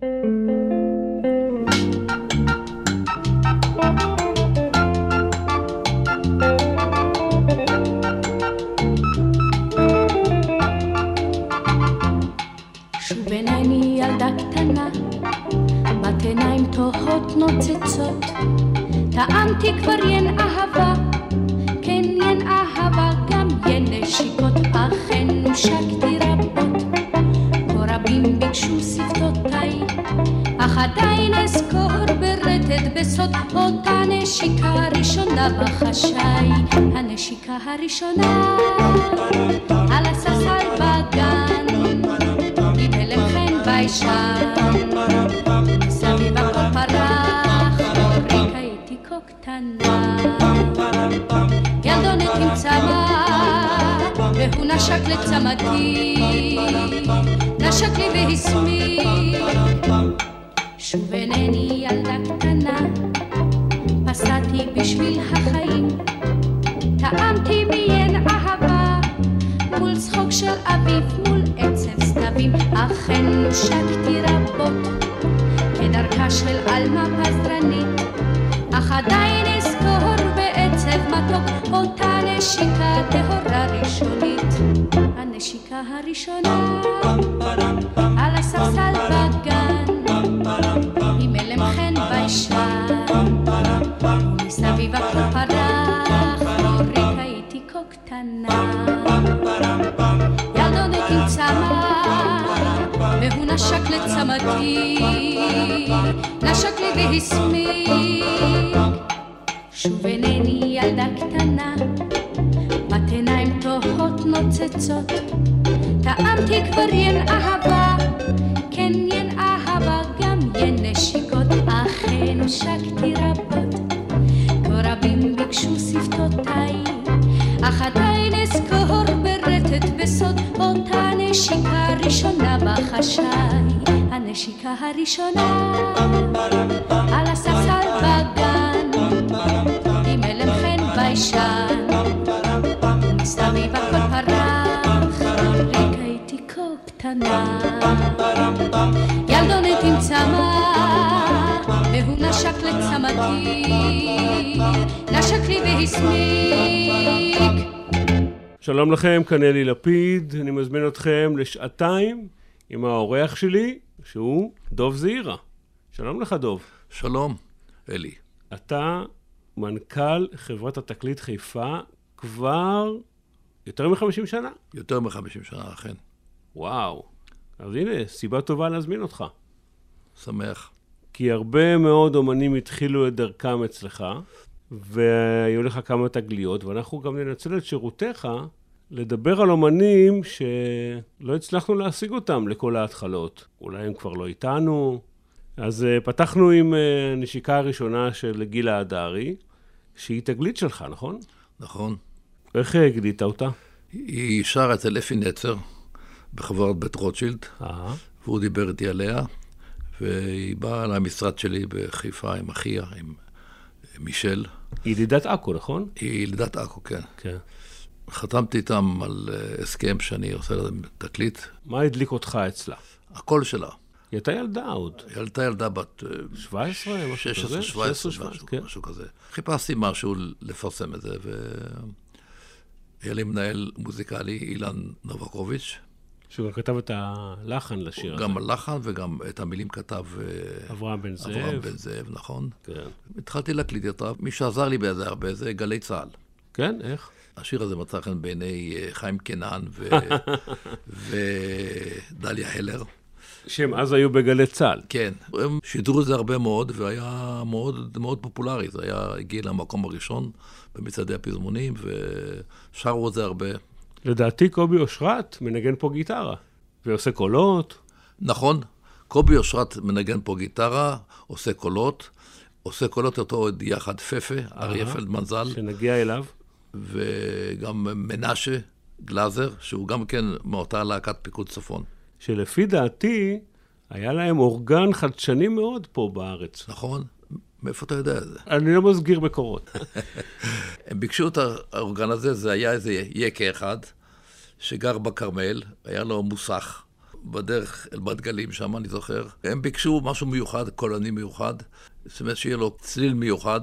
שוב שלום לכם, כאן אלי לפיד, אני מזמין אתכם לשעתיים עם האורח שלי, שהוא דוב זעירה. שלום לך, דוב. שלום, אלי. אתה מנכ"ל חברת התקליט חיפה כבר יותר מ-50 שנה. יותר מ-50 שנה, אכן. וואו. אז הנה, סיבה טובה להזמין אותך. שמח. כי הרבה מאוד אומנים התחילו את דרכם אצלך, והיו לך כמה תגליות, ואנחנו גם ננצל את שירותיך לדבר על אומנים שלא הצלחנו להשיג אותם לכל ההתחלות. אולי הם כבר לא איתנו. אז uh, פתחנו עם uh, נשיקה הראשונה של גילה הדרי, שהיא תגלית שלך, נכון? נכון. איך גילית אותה? היא שרה אצל אפי נצר בחברת בית רוטשילד, אה, והוא דיבר איתי עליה, והיא באה למשרד שלי בחיפה עם אחיה, עם מישל. ידידת עכו, נכון? היא ילידת עכו, כן. כן. חתמתי איתם על אה, הסכם שאני עושה להם תקליט. מה הדליק אותך אצלה? הקול שלה. היא הייתה ילדה עוד. היא הייתה ילדה בת אה, 17, משהו 16, כזה? 17, 17, משהו, כן. משהו כזה. חיפשתי משהו לפרסם את זה, והיה לי מנהל מוזיקלי, אילן נובקוביץ', שהוא גם כתב את הלחן לשיר הזה. גם הלחן וגם את המילים כתב אה, אברהם בן זאב. אברהם בן זאב, נכון. כן. התחלתי להקליט אותה, מי שעזר לי בזה הרבה זה גלי צה"ל. כן, איך? השיר הזה מצא חן בעיני אה, חיים קנן ו... ודליה הלר. שהם אז היו בגלי צה"ל. כן, הם שידרו את זה הרבה מאוד, והיה מאוד, מאוד פופולרי. זה היה, הגיע למקום הראשון במצעדי הפזמונים, ושרו את זה הרבה. לדעתי קובי אושרת מנגן פה גיטרה, ועושה קולות. נכון, קובי אושרת מנגן פה גיטרה, עושה קולות, עושה קולות אותו יחד פפה, אריה. פלדמן ז"ל, שנגיע אליו. וגם מנשה גלאזר, שהוא גם כן מאותה להקת פיקוד צפון. שלפי דעתי, היה להם אורגן חדשני מאוד פה בארץ. נכון? מאיפה אתה יודע את זה? אני לא מסגיר מקורות. הם ביקשו את האורגן הזה, זה היה איזה יקה אחד, שגר בכרמל, היה לו מוסך, בדרך אל בת גלים, שם אני זוכר. הם ביקשו משהו מיוחד, קולני מיוחד, זאת אומרת שיהיה לו צליל מיוחד.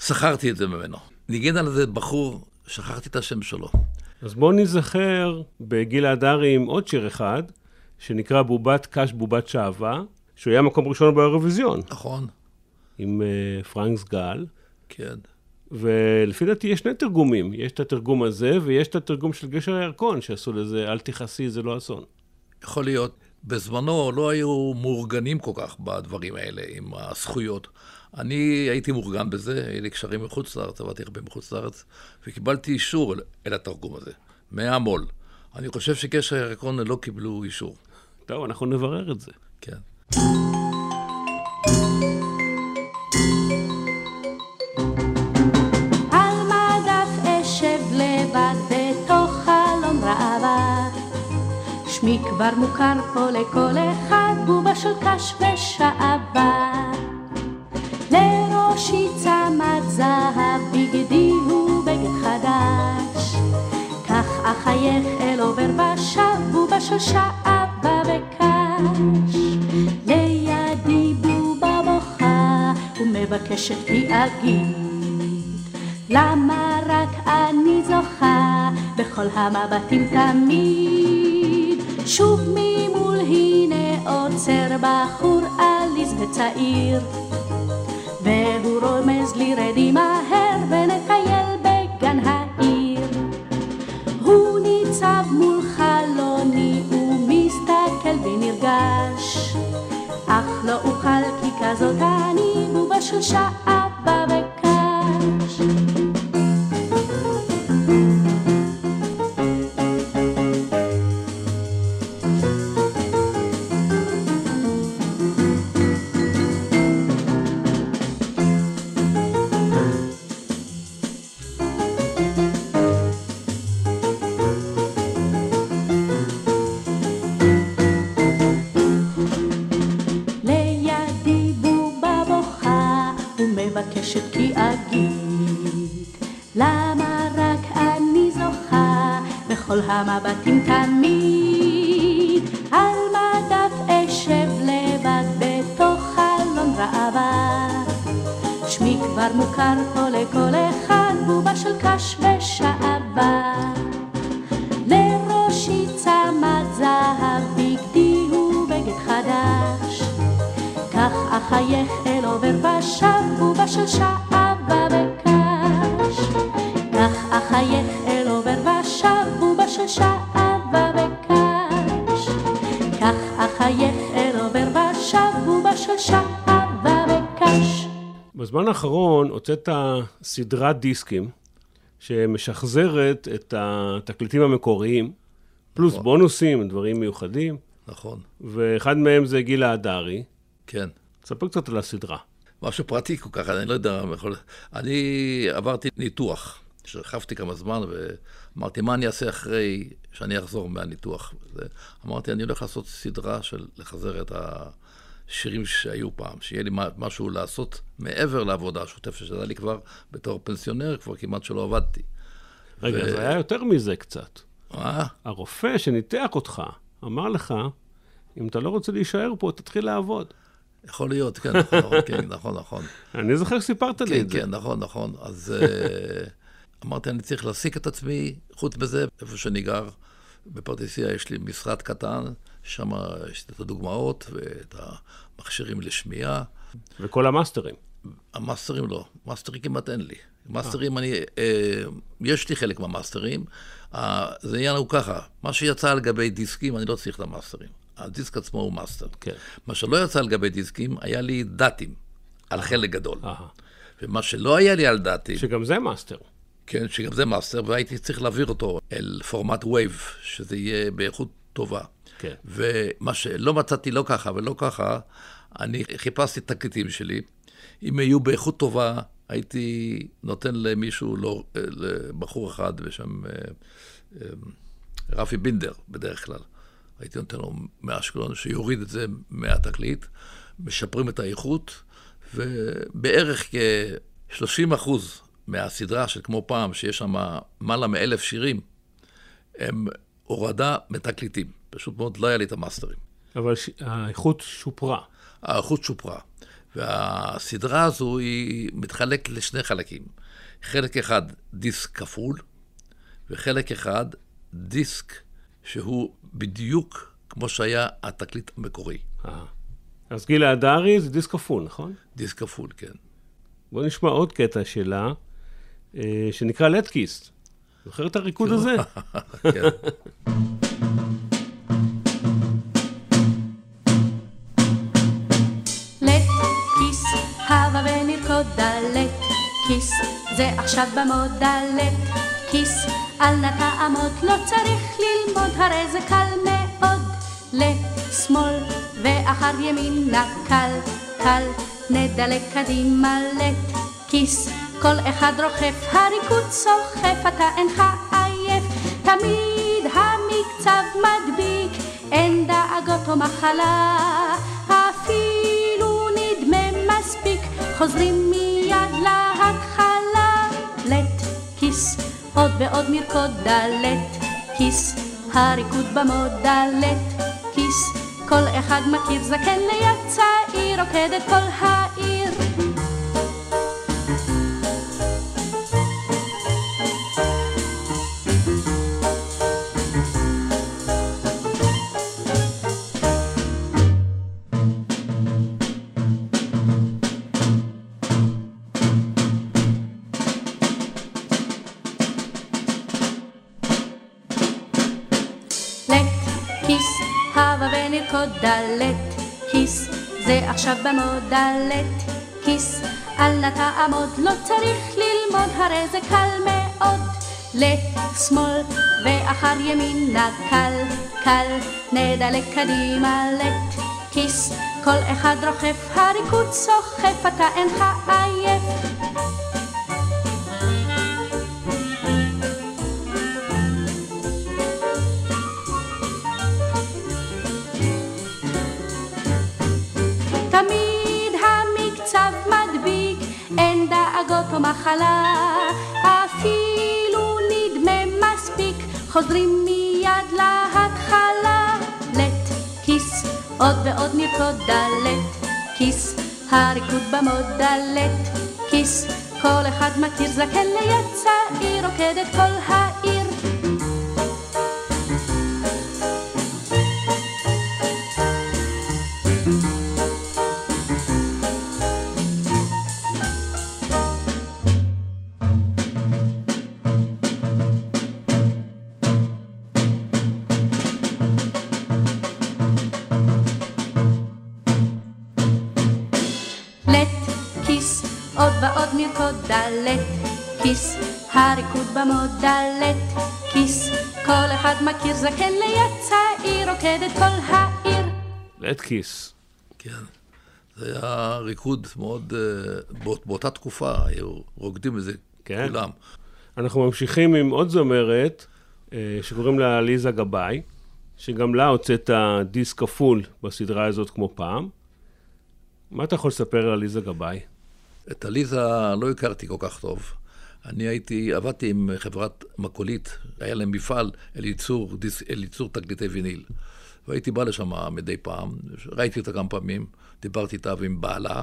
שכרתי את זה ממנו. ניגן על זה בחור, שכחתי את השם שלו. אז בואו ניזכר בגיל ההדרי עם עוד שיר אחד, שנקרא בובת קש בובת שעווה, שהוא היה מקום ראשון באירוויזיון, נכון? עם uh, פרנק סגל. כן. ולפי דעתי יש שני תרגומים, יש את התרגום הזה ויש את התרגום של גשר הירקון, שעשו לזה אל תכעסי, זה לא אסון. יכול להיות. בזמנו לא היו מאורגנים כל כך בדברים האלה, עם הזכויות. אני הייתי מאורגן בזה, היו לי קשרים מחוץ לארץ, עבדתי הרבה מחוץ לארץ, וקיבלתי אישור אל, אל התרגום הזה, מהמו"ל. אני חושב שקשר הירקון לא קיבלו אישור. טוב, אנחנו נברר את זה. כן. שמי כבר מוכר פה לכל אחד בובה של קש ושעבה לראשי צמד זהב בגדי הוא בגד חדש. כך אחייך אל עובר בובה של שעבה וקש. לידי בובה בוכה ומבקשת כי אגיד למה רק אני זוכה בכל המבטים תמיד? שוב ממול הנה עוצר בחור עליז וצעיר והוא רומז לי רדי מהר ונטייל בגן העיר. הוא ניצב מול חלוני ומסתכל בי נרגש אך לא אוכל כי כזאת אני של הוצאת סדרת דיסקים שמשחזרת את התקליטים המקוריים, פלוס נכון. בונוסים, דברים מיוחדים, נכון, ואחד מהם זה גיל ההדרי. כן. תספר קצת על הסדרה. משהו פרטי כל כך, אני לא יודע מה יכול... אני עברתי ניתוח, שכבתי כמה זמן, ואמרתי, מה אני אעשה אחרי שאני אחזור מהניתוח? אמרתי, אני הולך לעשות סדרה של לחזר את השירים שהיו פעם, שיהיה לי מה- משהו לעשות מעבר לעבודה השוטפת שהייתה לי כבר בתור פנסיונר, כבר כמעט שלא עבדתי. רגע, ו- זה היה יותר מזה קצת. אה? הרופא שניתח אותך אמר לך, אם אתה לא רוצה להישאר פה, תתחיל לעבוד. יכול להיות, כן, נכון, נכון, כן, נכון, נכון. אני זוכר שסיפרת לי כן, את זה. כן, נכון, נכון. אז אה, אמרתי, אני צריך להעסיק את עצמי. חוץ מזה, איפה שאני גר, בפרדסיה יש לי משרד קטן, שם יש את הדוגמאות ואת המכשירים לשמיעה. וכל המאסטרים. המאסטרים לא, מאסטרים כמעט אין לי. מאסטרים, אני, אה, יש לי חלק מהמאסטרים. אה, זה העניין הוא ככה, מה שיצא על גבי דיסקים, אני לא צריך את המאסטרים. הדיסק עצמו הוא מאסטר. כן. מה שלא יצא על גבי דיסקים, היה לי דאטים, על חלק גדול. אהה. ומה שלא היה לי על דאטים, שגם זה מאסטר. כן, שגם זה מאסטר, והייתי צריך להעביר אותו אל פורמט wave, שזה יהיה באיכות טובה. כן. ומה שלא מצאתי לא ככה ולא ככה, אני חיפשתי את התקליטים שלי. אם היו באיכות טובה, הייתי נותן למישהו, לא, לבחור אחד בשם אה, אה, רפי בינדר, בדרך כלל. הייתי נותן לו מאשקלון, שיוריד את זה מהתקליט, משפרים את האיכות, ובערך כ-30 אחוז מהסדרה של כמו פעם, שיש שם מעלה מאלף שירים, הם הורדה מתקליטים. פשוט מאוד לא היה לי את המאסטרים. אבל ש... האיכות שופרה. האיכות שופרה. והסדרה הזו היא מתחלקת לשני חלקים. חלק אחד דיסק כפול, וחלק אחד דיסק שהוא בדיוק כמו שהיה התקליט המקורי. אה. אז גילה הדרי זה דיסק כפול, נכון? דיסק כפול, כן. בוא נשמע עוד קטע שלה, אה, שנקרא לטקיסט. זוכר את הריקוד הזה? כן. הבה ונרקוד כיס, זה עכשיו במודה לט כיס, אל נא תעמוד, לא צריך ללמוד, הרי זה קל מאוד. לשמאל ואחר ימינה קל, קל, נדלק קדימה לט כיס, כל אחד רוחף, הריקוד סוחף, אתה אינך עייף, תמיד המקצב מדביק, אין דאגות או מחלה, אפילו נדמה מספיק, חוזרים מיד להתחלה. לט כיס, עוד ועוד נרקוד דלת כיס, הריקוד במודלת כיס, כל אחד מכיר זקן ליד צעיר, רוקד את כל העיר. דלת כיס, זה עכשיו במודלת כיס, אל נא תעמוד, לא צריך ללמוד, הרי זה קל מאוד. לשמאל ואחר ימינה קל, קל, נדלק קדימה לט כיס, כל אחד רוחף, הריקוד סוחף, אתה אינך עייף. מחלה, אפילו נדמה מספיק, חוזרים מיד להתחלה. לט כיס, עוד ועוד נרקוד דלת כיס, הריקוד במודלת כיס, כל אחד מכיר זקן ליד צעיר, רוקד את כל העיר. דלת כיס, הריקוד במודלת כיס, כל אחד מכיר זקן ליד צעיר, רוקד את כל העיר. לטקיס. כן. זה היה ריקוד מאוד, אה, באות- באותה תקופה היו רוקדים את זה כן. כולם. אנחנו ממשיכים עם עוד זמרת, אה, שקוראים לה ליזה גבאי, שגם לה הוצאת דיסק כפול בסדרה הזאת כמו פעם. מה אתה יכול לספר על ליזה גבאי? את עליזה לא הכרתי כל כך טוב. אני הייתי, עבדתי עם חברת מקולית, היה להם מפעל אל ייצור, אל ייצור תקליטי ויניל. והייתי בא לשם מדי פעם, ראיתי אותה כמה פעמים, דיברתי איתה ועם בעלה.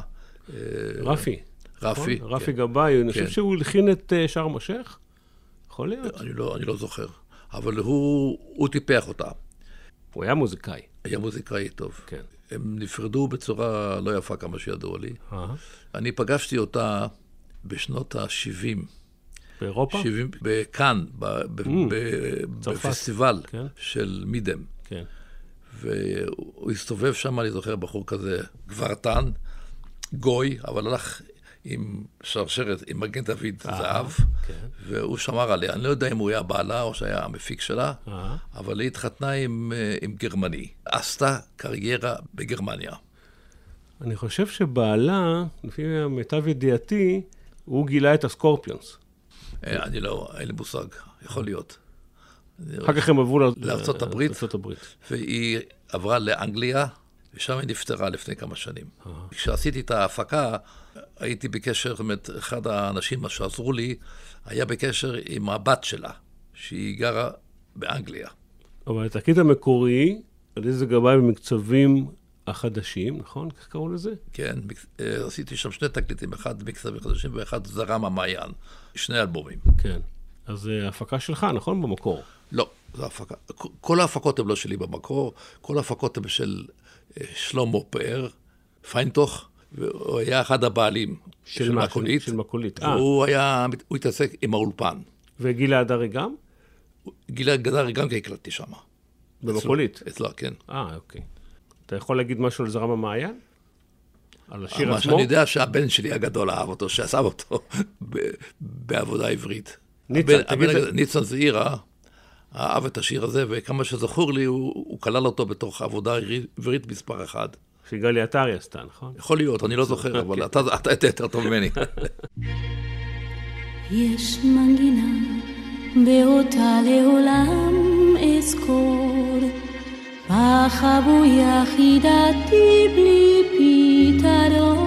אה, רפי. רפי. נכון? רפי כן. גבאי, אני חושב כן. שהוא הלחין את אה, שארם א-שייח? יכול להיות. אני לא, אני לא זוכר. אבל הוא, הוא טיפח אותה. הוא היה מוזיקאי. היה מוזיקאי טוב. כן. הם נפרדו בצורה לא יפה כמה שידוע לי. אה, אני פגשתי אותה בשנות ה-70. באירופה? 70, בכאן, ב- ב- ב- צרפת. בפסטיבל כן. של מידם. כן. והוא הסתובב שם, אני זוכר, בחור כזה, גברתן, גוי, אבל הלך עם שרשרת, עם מגן דוד זהב, כן. והוא שמר עליה. אני לא יודע אם הוא היה בעלה או שהיה המפיק שלה, אה. אבל היא התחתנה עם, אה, עם גרמני. עשתה קריירה בגרמניה. אני חושב שבעלה, לפי מיטב ידיעתי, הוא גילה את הסקורפיונס. אה, אני לא, אין לי מושג, יכול להיות. אחר כך הם עברו? לארצות הברית. והיא עברה לאנגליה, ושם היא נפטרה לפני כמה שנים. כשעשיתי את ההפקה, הייתי בקשר, זאת אומרת, אחד האנשים שעזרו לי, היה בקשר עם הבת שלה, שהיא גרה באנגליה. אבל התקליט המקורי, עליזה גבאי במקצבים החדשים, נכון? איך קראו לזה? כן, אה, עשיתי שם שני תקליטים, אחד מקצבים חדשים ואחד זרם המעיין, שני אלבומים. כן. אז זה הפקה שלך, נכון? במקור. לא, זו הפקה. כל ההפקות הן לא שלי במקור, כל ההפקות הן של אה, שלמה פאר, פיינטוך, והוא היה אחד הבעלים של של מה? מקולית. של מקולית. אה. והוא היה, הוא התעסק עם האולפן. וגילה הדרי גם? גילה גדרי גם כן הקלטתי שם. במקולית. אצלו, כן. אה, אוקיי. אתה יכול להגיד משהו על זרם המעיין? על השיר מה עצמו? שאני יודע שהבן שלי הגדול אהב אותו, שעזב אותו בעבודה עברית. ניצן, הבן- תגיד הבן ניצן זעירה אהב את השיר הזה, וכמה שזכור לי, הוא הוא כלל אותו בתוך עבודה עברית מספר אחד. שגלי עטרי עשתה, נכון? יכול להיות, אני לא זוכר, אבל אוקיי. אתה יותר טוב ממני. יש מנגינה באותה לעולם אזכור בחבוי יחידתי בלי פתרון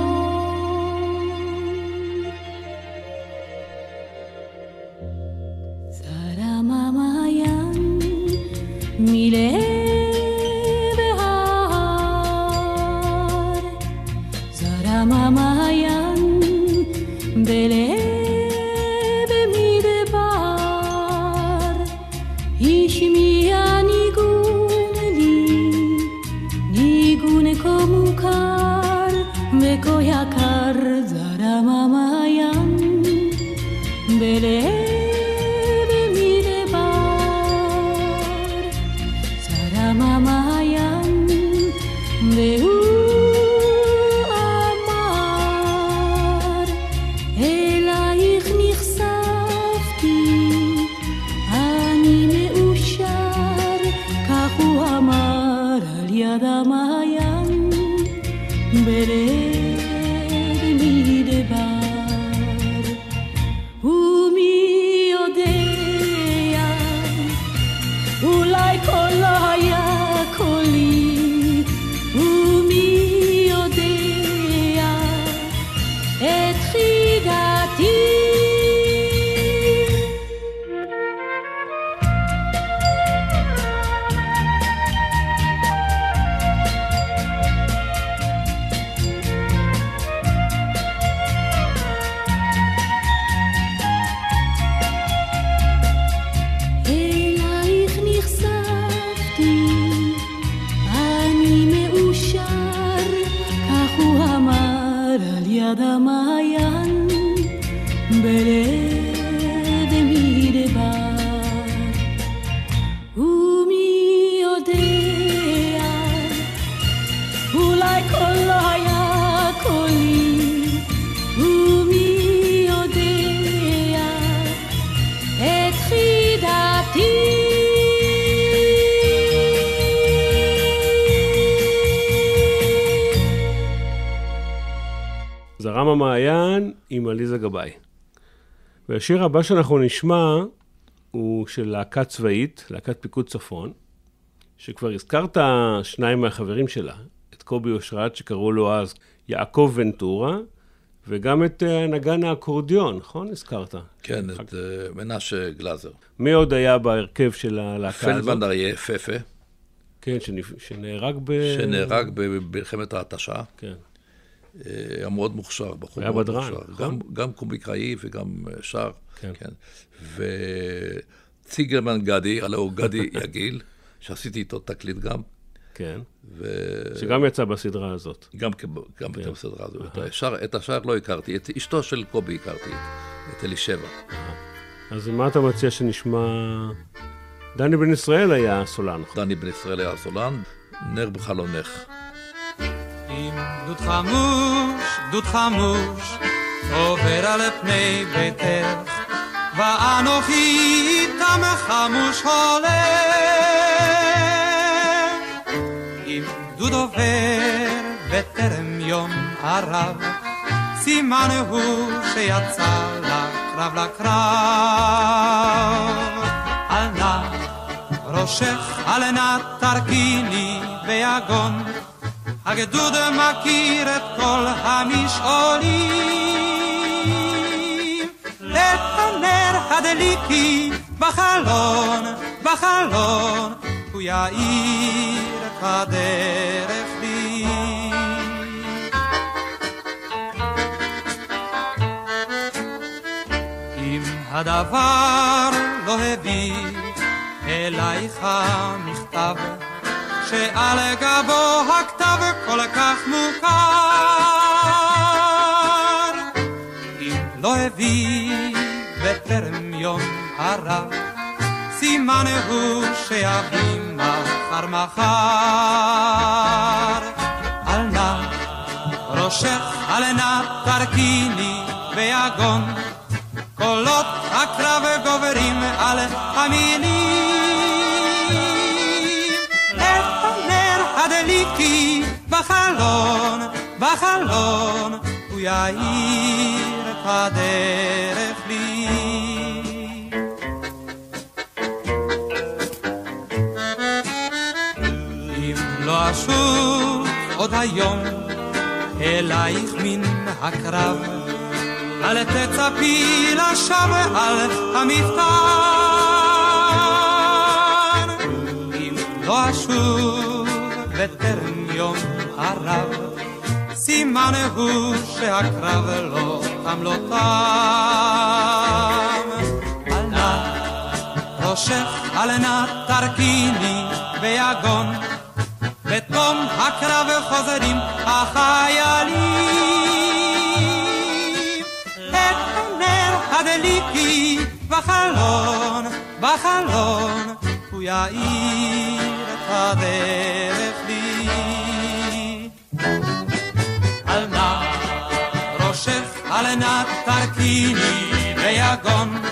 והשיר הבא שאנחנו נשמע הוא של להקה צבאית, להקת פיקוד צפון, שכבר הזכרת שניים מהחברים שלה, את קובי אושרת שקראו לו אז יעקב ונטורה, וגם את אה, נגן האקורדיון, נכון? הזכרת. כן, את אה, מנשה גלאזר. מי עוד היה בהרכב של הלהקה הזאת? פלדמן אריה פפה, כן. שנהרג ב... שנהרג במלחמת ההתשה, כן. אה, היה מאוד מוכשר, בחור היה מאוד בדרן, מוכשר. נכון? גם, גם קומיקאי וגם אה, שר. כן. כן. וציגרמן גדי, הלוא הוא גדי יגיל, שעשיתי איתו תקליט גם, כן. וגם שגם יצא בסדרה הזאת. גם, גם כן. בסדרה הזו. את השאר, את השאר לא הכרתי, את אשתו של קובי הכרתי, את אלישבע. אז מה אתה מציע שנשמע... דני בן ישראל היה סולן, נכון? דני בן ישראל היה הסולן, נר בחלונך. גדוד חמוש, גדוד חמוש, עובר על פני ביתך, ואנוכי איתם חמוש הולך. אם גדוד עובר בטרם יום ערב, סימן הוא שיצא לקרב לקרב. על נא ראשך, על נא תרכיני ביגון, הגדוד מכיר את כל המשעולים. את הנר הדליקי בחלון, בחלון, הוא יאיר את הדרך לי. אם הדבר לא הביא אלייך מכתב, שעל גבו הכתב כל כך מוכר. אם לא הביא בטרם יום הרב, סימן הוא שיביא מחר מחר. אל נא ראשך, אל נא תרכיני ביגון, קולות הקרב גוברים על המילים. הדליקי בחלון, בחלון, הוא יאיר את הדרך לי. אם לא אשוב עוד היום אלייך מן הקרב, אל תצפי לשווא על המפתן. אם לא אשוב בטרם יום הרב, סימן הוא שהקרב לא תם לא תם. אל נא ראשך, אל נא תרכיני ביגון, בתום הקרב חוזרים החיילים. את הנר הדליקי בחלון, בחלון, הוא יאיר את הדרך לי. אל נא ראשך, אל נא תרכיני ביגון,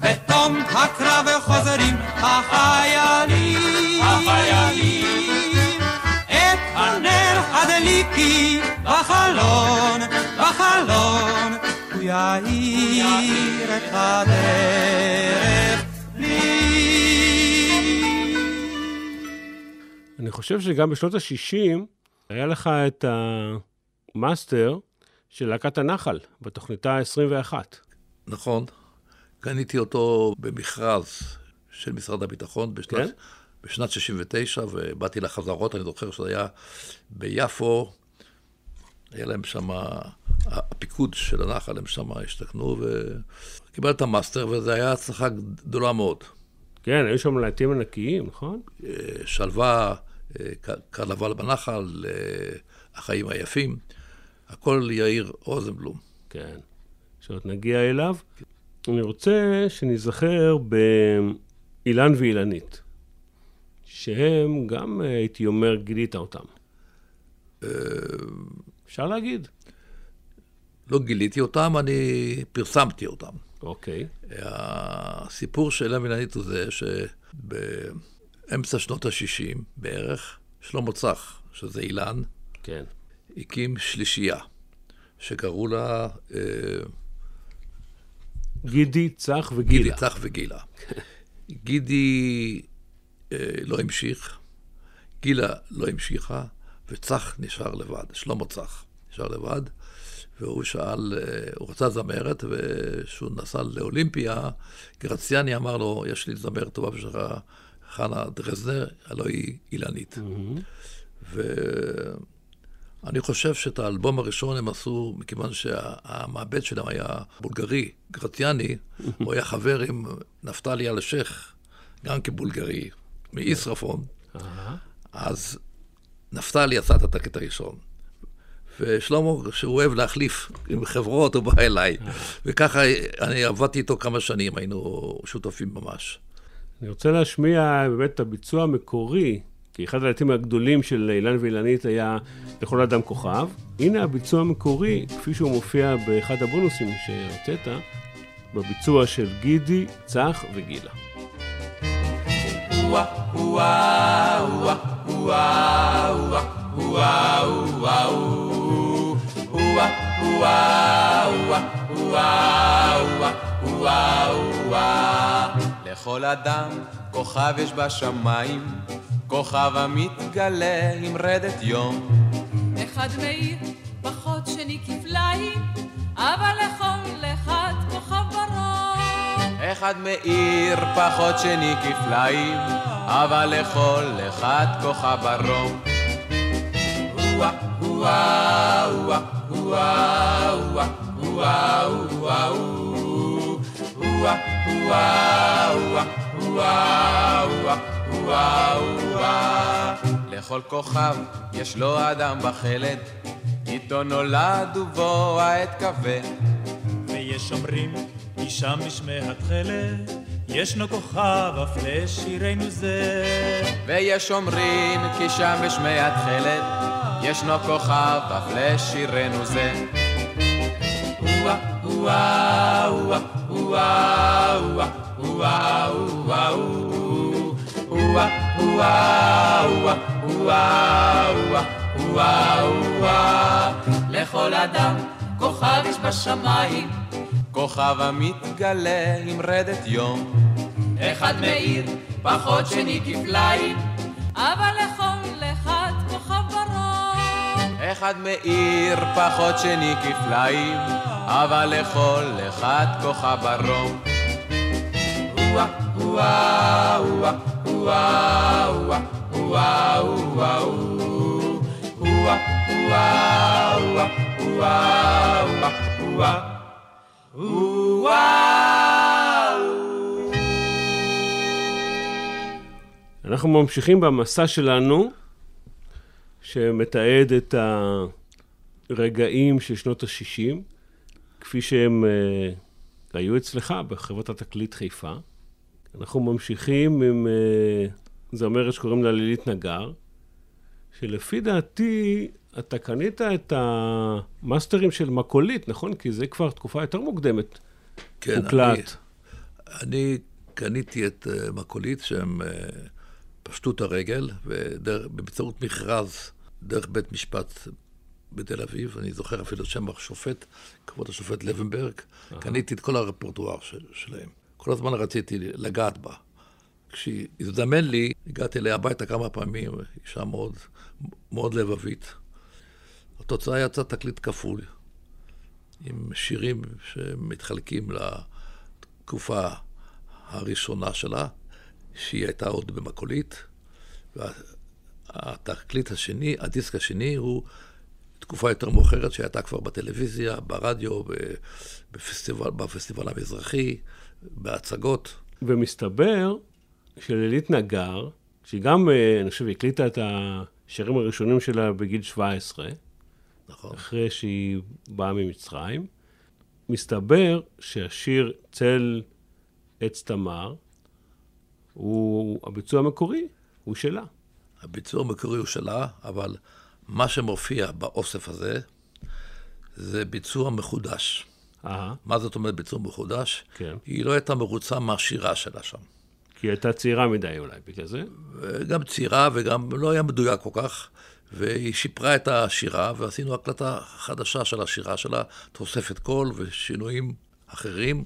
בתום הקרב חוזרים החיילים. החיילים. את הנר הדליקי בחלון, בחלון, הוא יאיר את הדרך אני חושב שגם בשנות ה-60 היה לך את המאסטר של להקת הנחל, בתוכניתה ה-21. נכון. קניתי אותו במכרז של משרד הביטחון בשנת, כן? בשנת 69, ובאתי לחזרות, אני זוכר שזה היה ביפו, היה להם שם, הפיקוד של הנחל, הם שם השתכנו, וקיבלתי את המאסטר, וזו הייתה הצלחה גדולה מאוד. כן, היו שם להיטים ענקיים, נכון? אה, שלווה, קרנבל בנחל, אה, החיים היפים, הכל יאיר רוזנבלום. כן. שעוד נגיע אליו. אני רוצה שניזכר באילן ואילנית, שהם גם, אה, הייתי אומר, גילית אותם. אפשר להגיד. לא גיליתי אותם, אני פרסמתי אותם. אוקיי. הסיפור של אילן וילנית הוא זה שבאמצע שנות ה-60 בערך, שלמה צח, שזה אילן, כן. הקים שלישייה, שקראו לה אה, גידי, צח וגילה. גידי צח וגילה. גידי אה, לא המשיך, גילה לא המשיכה, וצח נשאר לבד, שלמה צח נשאר לבד, והוא שאל, אה, הוא רצה זמרת, וכשהוא נסע לאולימפיה, גרציאני אמר לו, יש לי זמרת טובה בשבילך, חנה דרזנר, הלוא היא אילנית. ואני חושב שאת האלבום הראשון הם עשו, מכיוון שהמעבד שלהם היה בולגרי, גרציאני, הוא היה חבר עם נפתלי אלשיך, גם כבולגרי, מישרפון. אהה. אז נפתלי עשה את הטקט הראשון. ושלמה, שהוא אוהב להחליף עם חברות, הוא בא אליי. וככה אני עבדתי איתו כמה שנים, היינו שותפים ממש. אני רוצה להשמיע באמת את הביצוע המקורי, כי אחד הלהיטים הגדולים של אילן ואילנית היה לכל אדם כוכב. הנה הביצוע המקורי, כפי שהוא מופיע באחד הבונוסים שהוצאת, בביצוע של גידי, צח וגילה. לכל אדם כוכב יש בשמיים, כוכב המתגלה עם רדת יום. אחד מאיר פחות שני כפליים, אבל לכל אחד כוכב בראש. אחד מאיר פחות שני כפליים, אבל לכל אחד כוכב ברום. הואה, הואה, הואה, הואה, הואה, הואה, לכל כוכב יש לו אדם בחלד, איתו נולד ובו העת כבד. ויש אומרים, אישה משמי התכלת, ישנו כוכב אף לשירנו זה. ויש אומרים כי שם בשמי התכלת ישנו כוכב אף לשירנו זה. הואה, לכל אדם כוכב יש בשמיים. כוכב המתגלה עם רדת יום. אחד מאיר פחות שני כפליים. אבל לכל אחד כוכב ברור. אחד מאיר פחות שני כפליים. אבל לכל אחד כוכב ברום. אנחנו ממשיכים במסע שלנו, שמתעד את הרגעים של שנות ה-60, כפי שהם uh, היו אצלך בחברת התקליט חיפה. אנחנו ממשיכים עם uh, זמרת שקוראים לה לילית נגר, שלפי דעתי אתה קנית את המאסטרים של מקולית, נכון? כי זה כבר תקופה יותר מוקדמת. כן, הוקלט. אני, אני קניתי את uh, מקולית שהם uh, פשטו את הרגל, ובאמצעות מכרז דרך בית משפט בתל אביב, אני זוכר אפילו שם השופט, כבוד השופט לבנברג, קניתי את כל הרפרטואר של, שלהם. כל הזמן רציתי לגעת בה. כשהזדמן לי, הגעתי אליה הביתה כמה פעמים, אישה מאוד, מאוד לבבית. התוצאה יצאה תקליט כפול, עם שירים שמתחלקים לתקופה הראשונה שלה, שהיא הייתה עוד במקולית, והתקליט השני, הדיסק השני הוא תקופה יותר מאוחרת שהייתה כבר בטלוויזיה, ברדיו, בפסטיבל, בפסטיבל המזרחי, בהצגות. ומסתבר שלילית נגר, שהיא גם, אה, אני חושב, הקליטה את השירים הראשונים שלה בגיל 17, נכון. אחרי שהיא באה ממצרים, מסתבר שהשיר צל עץ תמר, הוא, הביצוע המקורי הוא שלה. הביצוע המקורי הוא שלה, אבל מה שמופיע באוסף הזה, זה ביצוע מחודש. אהה, מה זאת אומרת ביצוע מחודש? כן. היא לא הייתה מרוצה מהשירה שלה שם. כי היא הייתה צעירה מדי אולי, בגלל זה. גם צעירה וגם לא היה מדויק כל כך, והיא שיפרה את השירה, ועשינו הקלטה חדשה של השירה שלה, תוספת קול ושינויים אחרים,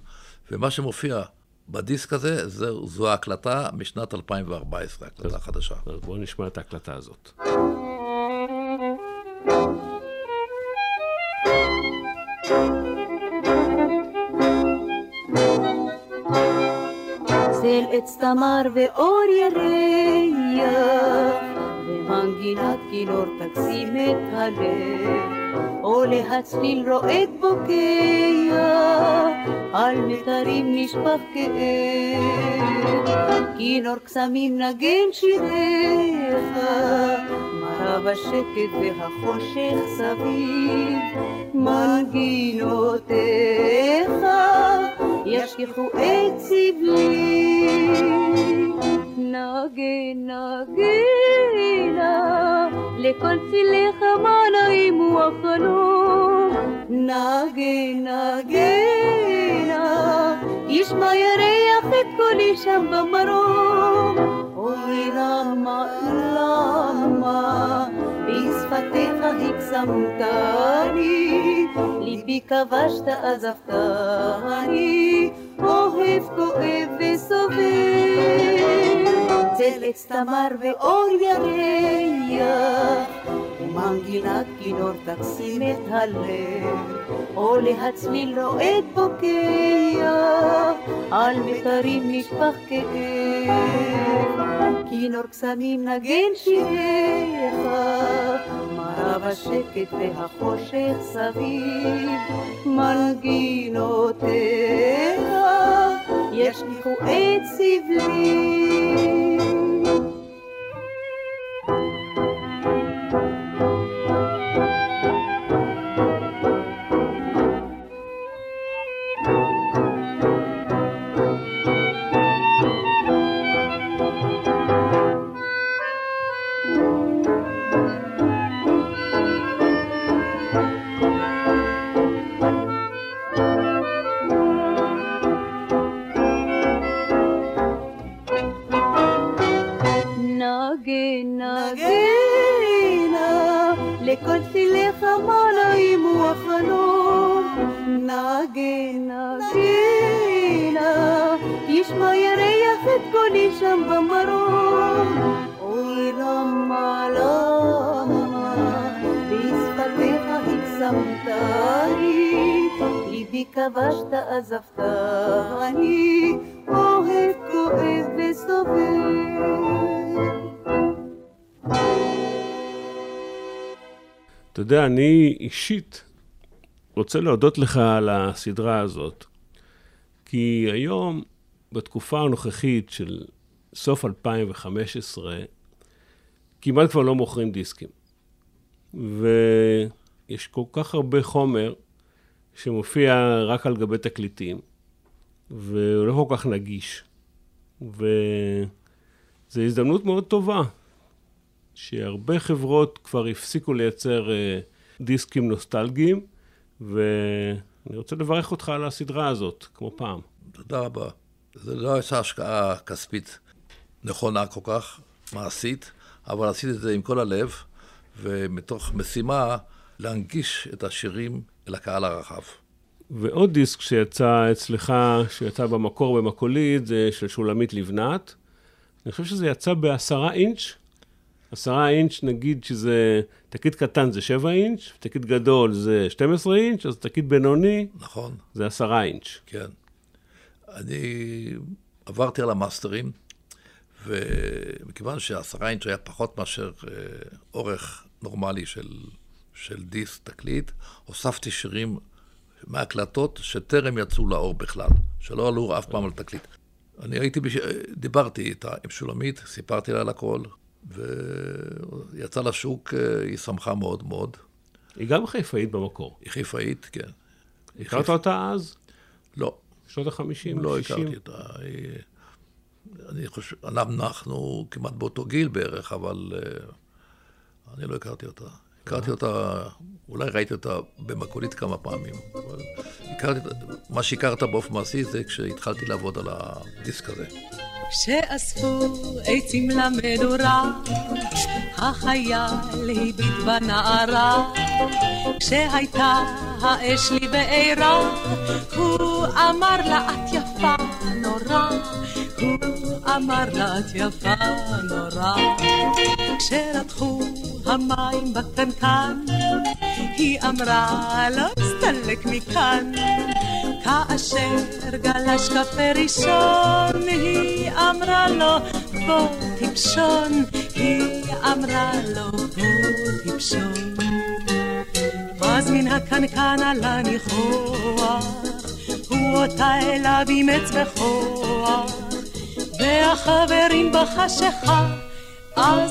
ומה שמופיע בדיסק הזה, זו, זו ההקלטה משנת 2014, הקלטה חדשה. אז בואו נשמע את ההקלטה הזאת. עץ תמר ואור ירח, ומנגינת כינור תקסים את הלב, או להצליל רועד בוקע, על מיתרים נשפך כאב. כינור קסמים נגן שיריך, מרה בשקט והחושך סביב, מנגינותיך ישכחו את סבלי. נגן נגינה, לכל צילך מה נעימו החלום. נגן נגינה, ישמע ירח את קולי שם במרום. אוי למה, למה, בשפתיך הקסמתני, ליבי כבשת עזבתני, אוהב כואב וסובל. צל עץ תמר ואור ירח, מנגינת כינור תקסים את הלב, או להצליל רועד בוקע, על מיתרים נשפך כאב. כינור קסמים נגן שיריך, מרב השקט והחושך סביב, מנגינותיך ישליכו את סבלי. נגנה לכל צילך המלאים הוא החלום נגנה נגנה ישמע ירח את קולי שם במרום אוי למה למה בשפתיך הקסמתני ליבי כבשת עזבתני אוהב כואב וסובל אתה יודע, אני אישית רוצה להודות לך על הסדרה הזאת, כי היום, בתקופה הנוכחית של סוף 2015, כמעט כבר לא מוכרים דיסקים. ויש כל כך הרבה חומר שמופיע רק על גבי תקליטים, והוא לא כל כך נגיש. וזו הזדמנות מאוד טובה, שהרבה חברות כבר הפסיקו לייצר uh, דיסקים נוסטלגיים, ואני רוצה לברך אותך על הסדרה הזאת, כמו פעם. תודה רבה. זו לא הייתה השקעה כספית נכונה כל כך, מעשית, אבל עשיתי את זה עם כל הלב, ומתוך משימה להנגיש את השירים לקהל הרחב. ועוד דיסק שיצא אצלך, שיצא במקור במקולית, זה של שולמית לבנת. אני חושב שזה יצא בעשרה אינץ'. עשרה אינץ', נגיד שזה, תקליט קטן זה שבע אינץ', תקליט גדול זה 12 אינץ', אז תקליט בינוני, נכון. זה עשרה אינץ'. כן. אני עברתי על המאסטרים, ומכיוון שעשרה אינץ' היה פחות מאשר אה, אורך נורמלי של של דיסק, תקליט, הוספתי שירים מהקלטות שטרם יצאו לאור בכלל, שלא עלו אף פעם על תקליט. אני הייתי, בש... דיברתי איתה עם שולמית, סיפרתי לה על הכל, ויצא לשוק, אה, היא שמחה מאוד מאוד. היא גם חיפאית במקור. היא חיפאית, כן. הכרת חיפ... אותה אז? לא. שנות ה-50, לא 60? הכרתי אותה. היא... אני חושב, אנחנו כמעט באותו גיל בערך, אבל uh, אני לא הכרתי אותה. הכרתי אותה, אולי ראיתי אותה במקולית כמה פעמים, אבל הכרתי, מה שהכרת באופן מעשי זה כשהתחלתי לעבוד על הדיסק הזה. כשאספו עצים למדורה, החייל הביט בנערה. כשהייתה האש לי בעירה, הוא אמר לה את יפה נורא. הוא אמר לה את יפה נורא. כשרתחו המים בקנקן, היא אמרה לא אסתלק מכאן. כאשר גלש קפה ראשון, היא אמרה לו בוא טיפשון, היא אמרה לו בוא טיפשון. אז מן הקנקן עלה ניחוח, הוא אותה אליו אימץ בכוח, והחברים בחשיכה, אז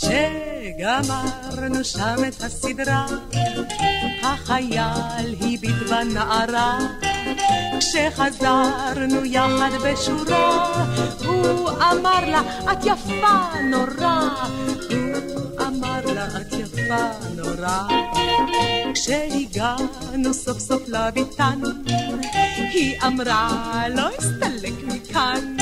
כשגמרנו שם את הסדרה, החייל הביט בנערה. כשחזרנו יחד בשורה, הוא אמר לה, את יפה נורא. הוא אמר לה, את יפה נורא. כשהגענו סוף סוף לביתן, היא אמרה, לא אסתלק מכאן.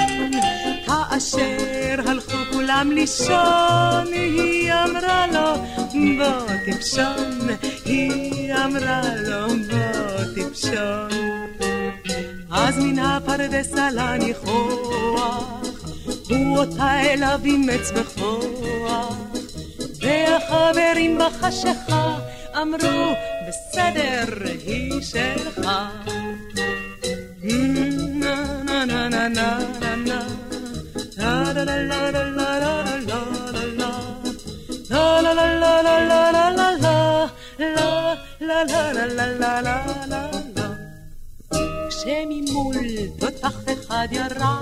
כאשר הלכו כולם לישון, היא אמרה לו, בוא תפשון, היא אמרה לו, בוא תפשון. אז מן הפרדס עלה ניחוח, הוא אותה אליו אימץ בכוח, והחברים בחשיכה אמרו, בסדר, היא שלך. na na na na na כשממול תותח אחד ירה,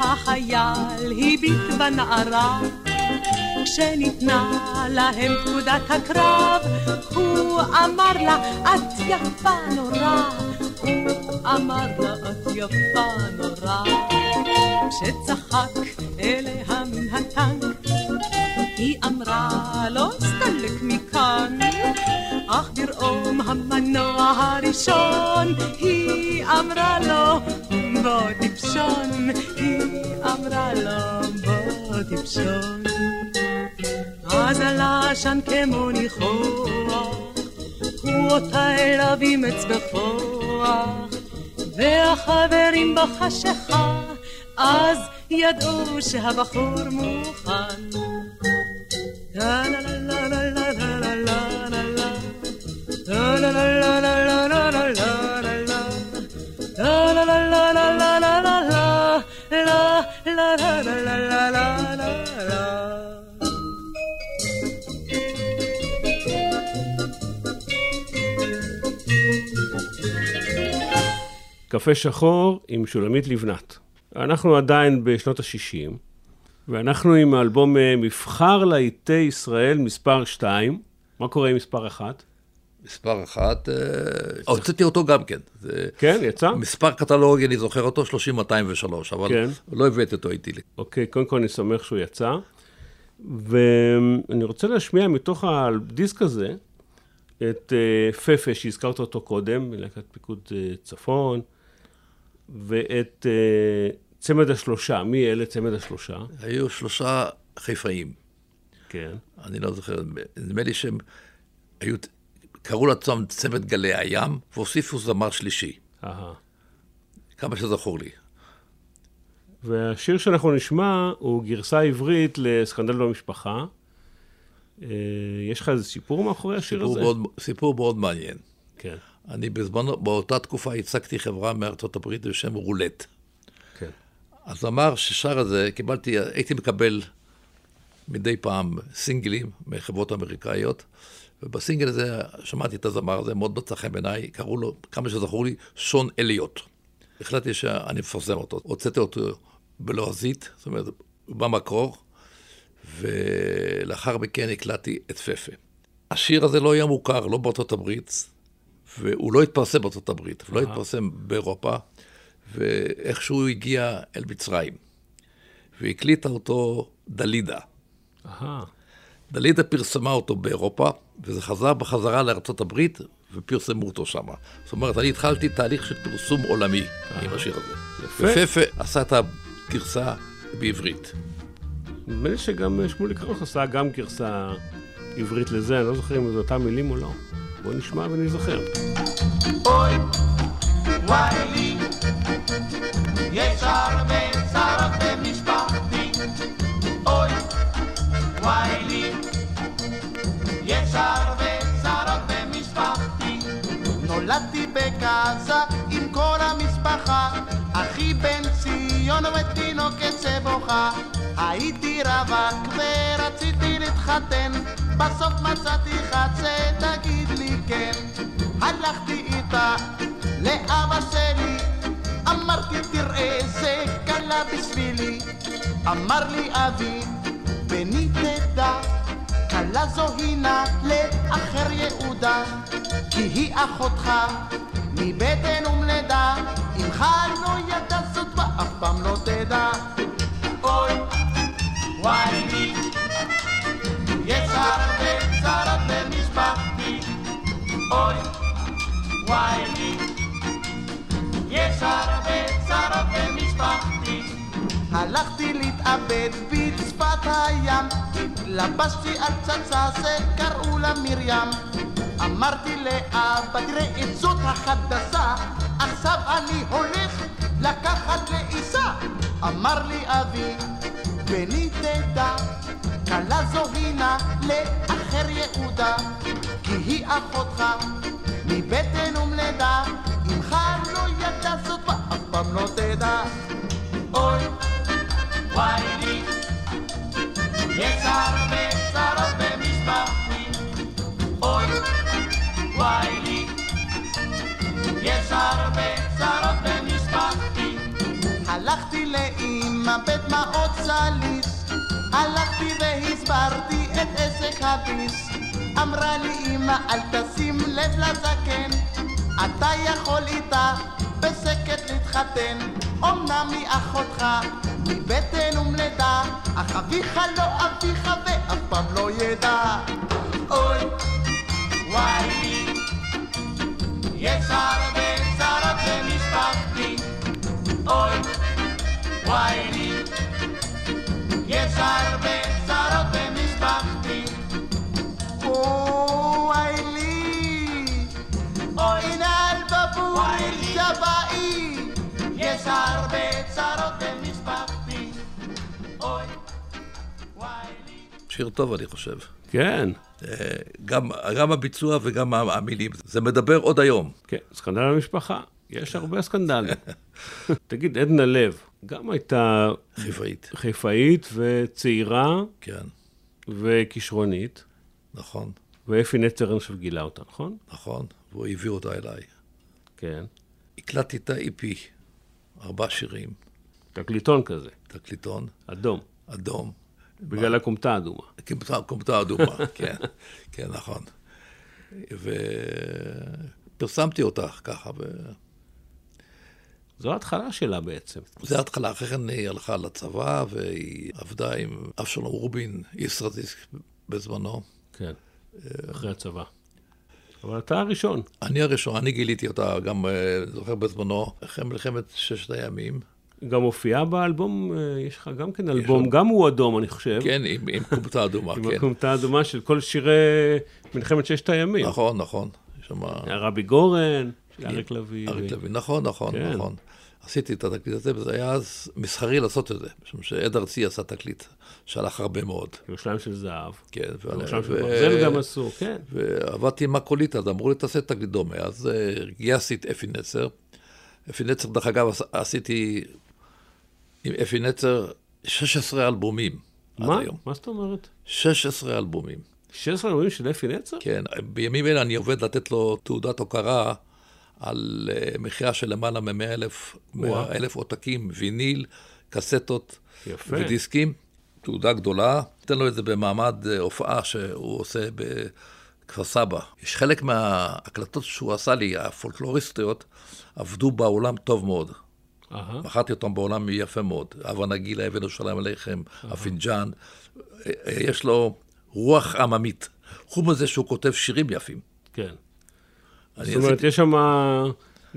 החייל הביט בנערה. כשניתנה להם פקודת הקרב, הוא אמר לה, את יפה נורא. אמר לה, את יפה נורא. כשצחק אליה מן הטנק, היא אמרה לו, סתלק מכאן. אך ברעום המנוע הראשון, היא אמרה לו, בוא טיפשון. היא אמרה לו, בוא טיפשון. אז עלה עשן כמו ניחוח, הוא אותה אליו אימץ בכוח, והחברים בחשיכה, אז ידעו שהבחור מוכן. La la la la la קפה שחור עם שולמית לבנת. אנחנו עדיין בשנות ה-60, ואנחנו עם האלבום אה, מבחר להיטי ישראל מספר 2. מה קורה עם מספר 1? מספר אחת, אה, הוצאתי אותו גם כן. כן, יצא? מספר קטלוגי, אני זוכר אותו, 30-203, אבל כן. לא הבאתי אותו איתי. אוקיי, קודם כל אני שמח שהוא יצא. ואני רוצה להשמיע מתוך הדיסק הזה את אה, פפה, שהזכרת אותו קודם, מלהקת פיקוד צפון, ואת אה, צמד השלושה. מי אלה צמד השלושה? היו שלושה חיפאים, כן. אני לא זוכר, נדמה לי שהם היו, קראו לעצמם צמד גלי הים, והוסיפו זמר שלישי, אהה. כמה שזכור לי. והשיר שאנחנו נשמע הוא גרסה עברית לסקנדל במשפחה. אה, יש לך איזה סיפור מאחורי השיר סיפור הזה? מאוד, סיפור מאוד מעניין. כן, אני בזמן, באותה תקופה הצגתי חברה מארצות הברית בשם רולט. כן. הזמר ששר את זה, קיבלתי, הייתי מקבל מדי פעם סינגלים מחברות אמריקאיות, ובסינגל הזה שמעתי את הזמר הזה, מאוד מצא חן בעיניי, קראו לו, כמה שזכור לי, שון אליוט. החלטתי שאני מפרסם אותו. הוצאתי אותו בלועזית, זאת אומרת, במקור, ולאחר מכן הקלטתי את פפה. השיר הזה לא היה מוכר, לא בארצות הברית, והוא לא התפרסם בארצות הברית, ולא התפרסם באירופה, ואיכשהו הגיע אל מצרים. והקליטה אותו דלידה. דלידה פרסמה אותו באירופה, וזה חזר בחזרה לארצות הברית, ופרסמו אותו שם. זאת אומרת, אני התחלתי תהליך של פרסום עולמי עם השיר הזה. יפה. ופפה עשה את הגרסה בעברית. נדמה לי שגם אה, שמולי קראוס עשה גם גרסה עברית לזה, אני לא זוכר אם זה אותם מילים או לא. בואו נשמע ונזכר. אוי, וואי לי, יש הרבה צרות במשפחתי. אוי, וואי לי, יש הרבה צרות במשפחתי. נולדתי בגזה עם כל המשפחה, אחי בן ציון ותינוקת שבוכה. הייתי רווק ורציתי להתחתן, בסוף מצאתי תגיד לי כן. הלכתי איתה לאבא שלי, אמרתי תראה זה קלה בשבילי. אמר לי אבי, בני תדע, כלה זו הינה לאחר יהודה, כי היא אחותך מבטן ומלידה, אמך לא ידע זאת ואף פעם לא תדע. אוי, וואי אוי, וואי לי, יש הרבה צרות במשפחתי. הלכתי להתאבד בצפת הים, התלבשתי על פצצה שקראו לה מרים. אמרתי לאבא, תראה את זאת החדשה, עכשיו אני הולך לקחת לעיסה. אמר לי אבי, בני תדע, כלה זו הינה לאחר יהודה, כי היא אחותך מבטן ומלידה, אמך לא ידע זאת ואף פעם לא תדע. אוי, וואי לי, יש הרבה צרות במשפחתי. אוי, וואי לאמא בדמעות סליס, הלכתי והסברתי את עסק הביס. אמרה לי אמא אל תשים לב לזקן, אתה יכול איתה בשקט להתחתן. אמנם היא אחותך מבטן ומלידה, אך אביך לא אביך ואף פעם לא ידע. אוי, וואי יש הרבה וואי לי, יש הרבה צרות במשפחתי. וואי לי, אוי, נעל בבוי וואי לי. שבעי. יש הרבה צרות במשפחתי. אוי, וואי לי. שיר טוב, אני חושב. כן, אה, גם, גם הביצוע וגם המילים. זה מדבר עוד היום. כן, סקנדל המשפחה. יש הרבה סקנדלים. תגיד, עדנה לב, גם הייתה חיפאית. חיפאית וצעירה כן, וכישרונית, נכון, ואפי נצר אני חושב גילה אותה, נכון? נכון. והוא הביא אותה אליי. כן. הקלטתי את ה-EP, ארבעה שירים, תקליטון כזה, תקליטון, אדום, אדום, בגלל הכומתה האדומה. כומתה- כומתה אדומה, כן, כן, נכון. ופרסמתי אותה ככה, ו- זו ההתחלה שלה בעצם. זה ההתחלה, אחרי כן היא הלכה לצבא, והיא עבדה עם אבשלום רובין, ישרדיסק בזמנו. כן, אחרי הצבא. אבל אתה הראשון. אני הראשון, אני גיליתי אותה גם, אה, זוכר בזמנו, אחרי מלחמת ששת הימים. גם הופיעה באלבום, אה, יש לך גם כן אלבום, גם הוא אדום, אני חושב. כן, עם, עם אדומה, עם כן. הכומתה האדומה של כל שירי מלחמת ששת הימים. נכון, נכון. יש שם... רבי גורן, של אריק לביא. אריק לביא, נכון, נכון, כן. נכון. עשיתי את התקליט הזה, וזה היה אז מסחרי לעשות את זה, משום שעד ארצי עשה תקליט שהלך הרבה מאוד. ירושלים של זהב. כן, ירושלים של ברזל גם עשו, כן. ועבדתי עם מקולית, אז אמרו לי, תעשה תקליט דומה. אז אה, גייסתי את אפי נצר. אפי נצר, דרך אגב, עש- עשיתי עם אפי נצר 16 אלבומים מה? עד היום. מה זאת אומרת? 16 אלבומים. 16 אלבומים של אפי נצר? כן, בימים אלה אני עובד לתת לו תעודת הוקרה על אה, מכירה של למעלה מ-100 אלף, וואו. 100 אלף עותקים, ויניל, קסטות יפה. ודיסקים. תעודה גדולה. ניתן לו את זה במעמד אה, הופעה שהוא עושה בכפר סבא. יש חלק מההקלטות שהוא עשה לי, הפולקלוריסטיות, עבדו בעולם טוב מאוד. מכרתי אותם בעולם יפה מאוד. הבה נגילה, הבאנו שלום עליכם, הפינג'אן. אה, אה, יש לו רוח עממית. חוץ מזה שהוא כותב שירים יפים. כן. זאת אומרת, עשיתי- יש שם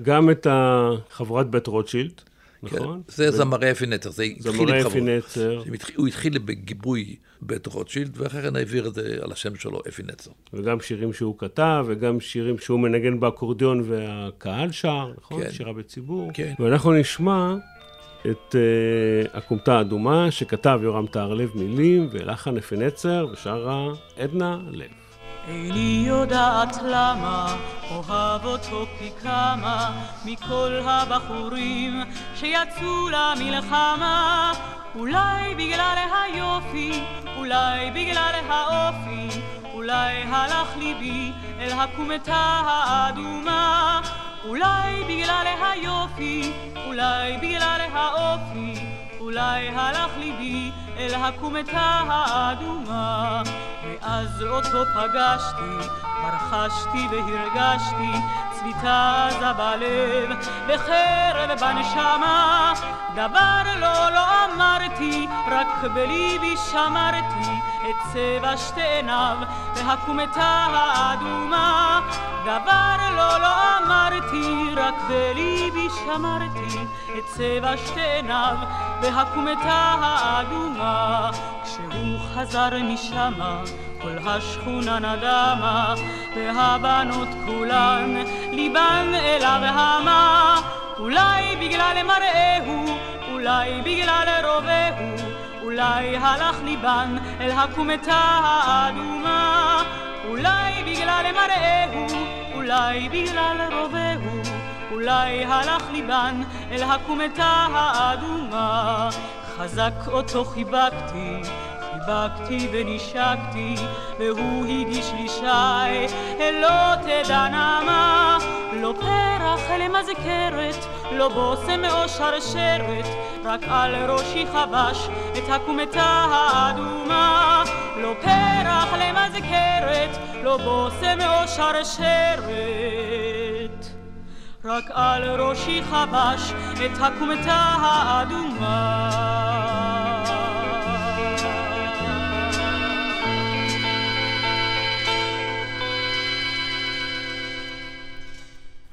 גם את החבורת בית רוטשילד, נכון? כן, זה זמרי אפי נצר, זה התחיל עם זמרי חברות. הוא התחיל בגיבוי בית רוטשילד, ואחרי כן העביר את זה על השם שלו, אפי נצר. וגם שירים שהוא כתב, וגם שירים שהוא מנגן באקורדיון והקהל שר, נכון? כן. שירה בציבור. כן. ואנחנו נשמע את uh, הכומתה האדומה, שכתב יורם טהרלב מילים, ולחן אפי נצר, ושרה עדנה לב. איני יודעת למה אוהב אותו פי כמה מכל הבחורים שיצאו למלחמה. אולי בגלל היופי, אולי בגלל האופי אולי הלך ליבי אל הכומתה האדומה. אולי בגלל היופי, אולי בגלל האופי אולי הלך ליבי אל הכומתה האדומה. מאז אותו פגשתי, כבר חשתי והרגשתי צביטה עזה בלב וחרב בנשמה. דבר לא לא אמרתי, רק בליבי שמרתי את צבע שתי עיניו והכומתה האדומה. דבר לא לא אמרתי, רק בליבי שמרתי את צבע שתי עיניו בהקומתה האדומה. כשהוא חזר משמה, כל השכונה נדמה, והבנות כולן, ליבן אליו המה. אולי בגלל מראהו, אולי בגלל רובהו, אולי הלך ליבן אל הקומתה האדומה. אולי בגלל מראהו, אולי בגלל רובהו, אולי הלך ליבן אל הקומתה האדומה. חזק אותו חיבקתי, חיבקתי ונשקתי, והוא הגיש לי שי, לא תדע נעמה, לא פרח אלא מזכרת, לא בושם או שרשרת, רק על ראשי חבש את הקומתה האדומה. לא פרח למזכרת, לא בושם או שרשרת. רק על ראשי חבש את הקומתה האדומה.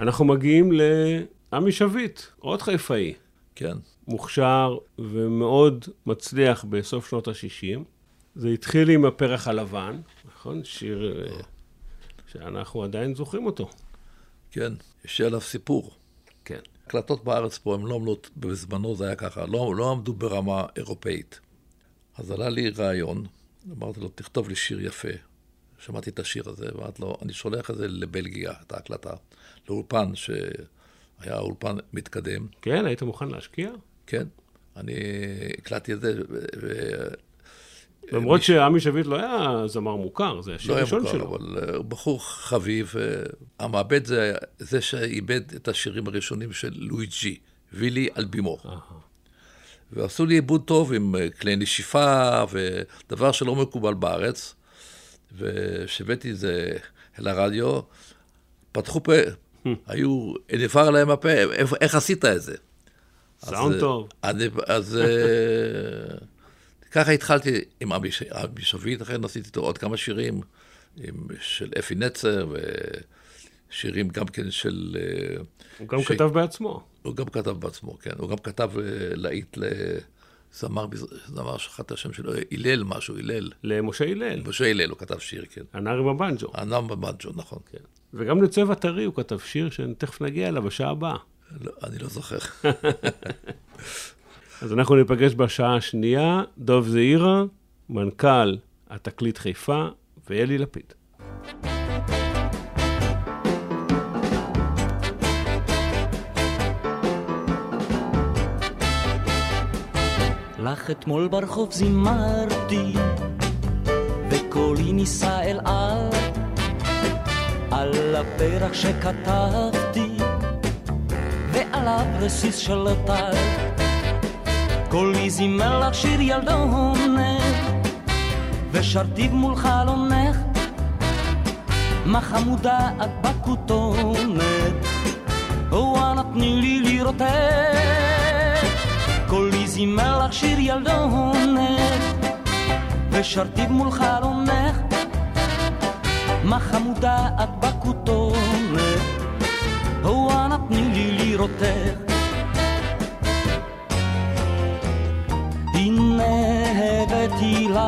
אנחנו מגיעים לעמי שביט, עוד חיפאי. כן. מוכשר ומאוד מצליח בסוף שנות ה-60. זה התחיל עם הפרח הלבן, נכון? שיר אה, שאנחנו עדיין זוכרים אותו. כן, יש עליו סיפור. כן. הקלטות בארץ פה הן לא עמדות, בזמנו זה היה ככה, לא, לא עמדו ברמה אירופאית. אז עלה לי רעיון, אמרתי לו, תכתוב לי שיר יפה. שמעתי את השיר הזה, ואמרתי לו, אני שולח את זה לבלגיה, את ההקלטה, לאולפן, שהיה אולפן מתקדם. כן, היית מוכן להשקיע? כן, אני הקלטתי את זה, ו... למרות שעמי שביט לא היה זמר מוכר, זה השיר לא היה הראשון מוכר, שלו. אבל אה, הוא בחור חביב. אה, המעבד זה זה שאיבד את השירים הראשונים של לואיג'י, וילי אלבימו. ועשו לי עיבוד טוב עם אה, כלי נשיפה, ודבר שלא מקובל בארץ. וכשהבאתי את זה אל הרדיו, פתחו פה, היו, נפער להם הפה, "איפה- איך עשית את זה? סאונד טוב. אז אה, ככה התחלתי עם אבי ש- אבי שביט, אחרי עשיתי איתו עוד כמה שירים עם, של אפי נצר, ושירים גם כן של... אה, הוא גם כתב בעצמו. הוא גם כתב בעצמו, כן. הוא גם כתב אה, להיט לזמר, זמר שכח את השם שלו, הלל משהו, הלל. למשה הלל. משה הלל, הוא כתב שיר, כן. הנער עם הבנג'ו. הנעם בבנג'ו, נכון. כן. וגם לצבע טרי הוא כתב שיר שתכף נגיע אליו בשעה הבאה. לא, אני לא זוכר. אז אנחנו ניפגש בשעה השנייה, דוב זעירה, מנכ"ל התקליט חיפה, ואלי לפיד. לך אתמול ברחוב זימרתי, וקולי נישא אל על, על הפרח שכתבתי, ועליו רסיס של טל. קולי זימר לך שיר ילדונת, ושרתי מול חלונך, מה חמודה את בכותונת, או נתני לי לראותך. קולי זימר לך שיר ילדונת, ושרתי מול חלונך, מה חמודה את בכותונת, או נתני לי לראותך. הבאתי לך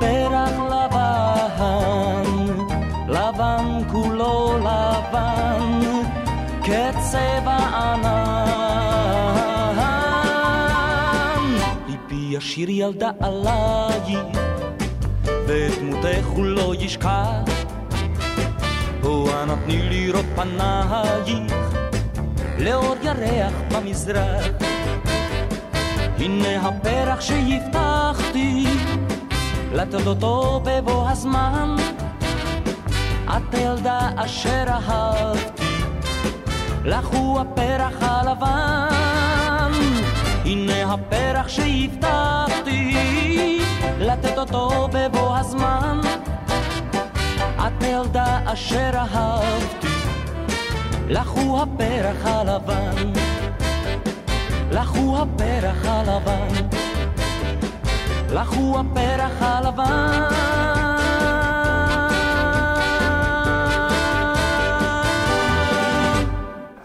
פרח לבן, לבן כולו לבן, כצבע ענן. ליבי ישיר ילדה עלייך, ואת דמותך הוא לא ישכח. בוא נתני לראות פנייך, לאור ירח במזרח. הנה הפרח שהבטחתי, לתת אותו בבוא הזמן. את הילדה אשר אהבתי, לך הוא הפרח הלבן. הנה הפרח שהבטחתי, לתת אותו בבוא הזמן. את הילדה אשר אהבתי, לך הוא הפרח הלבן. la jua pera jalaban, la jua pera jalaban.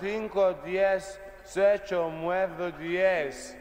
Cinco, diez, ocho, nueve, diez.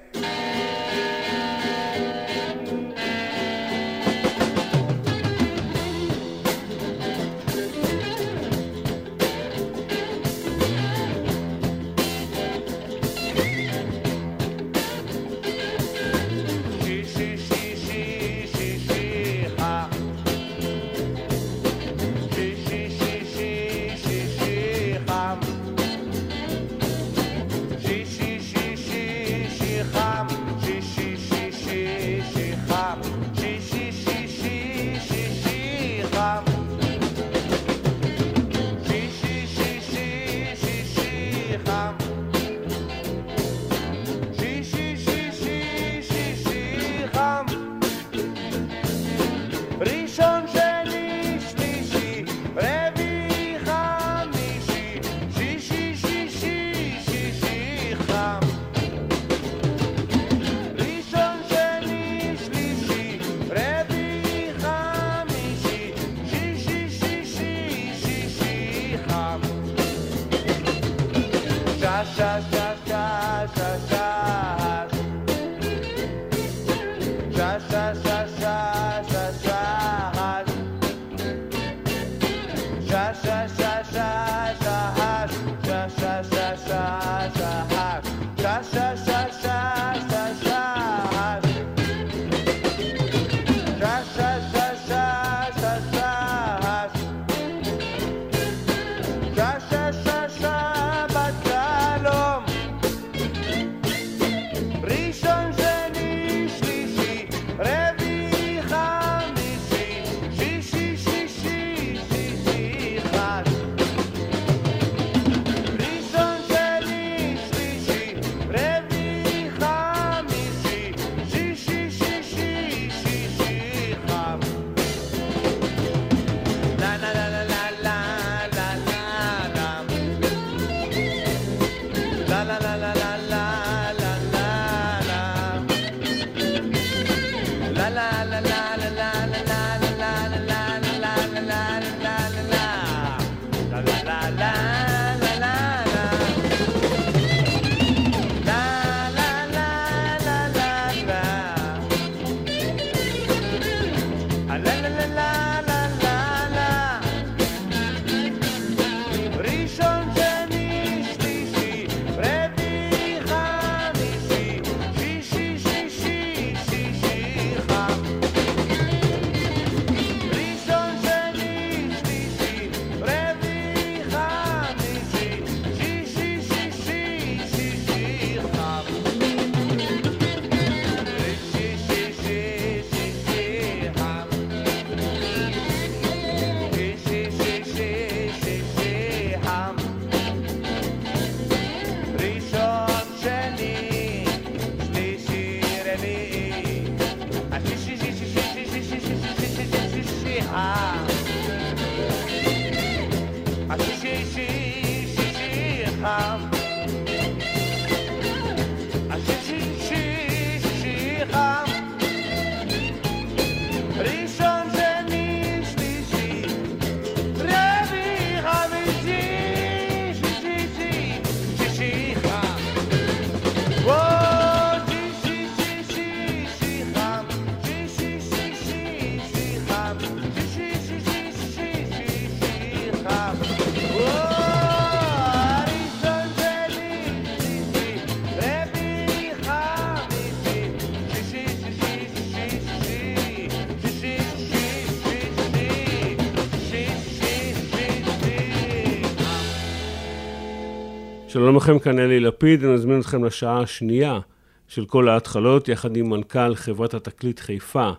שלום לכם, כאן אלי לפיד, אני מזמין אתכם לשעה השנייה של כל ההתחלות, יחד עם מנכ"ל חברת התקליט חיפה,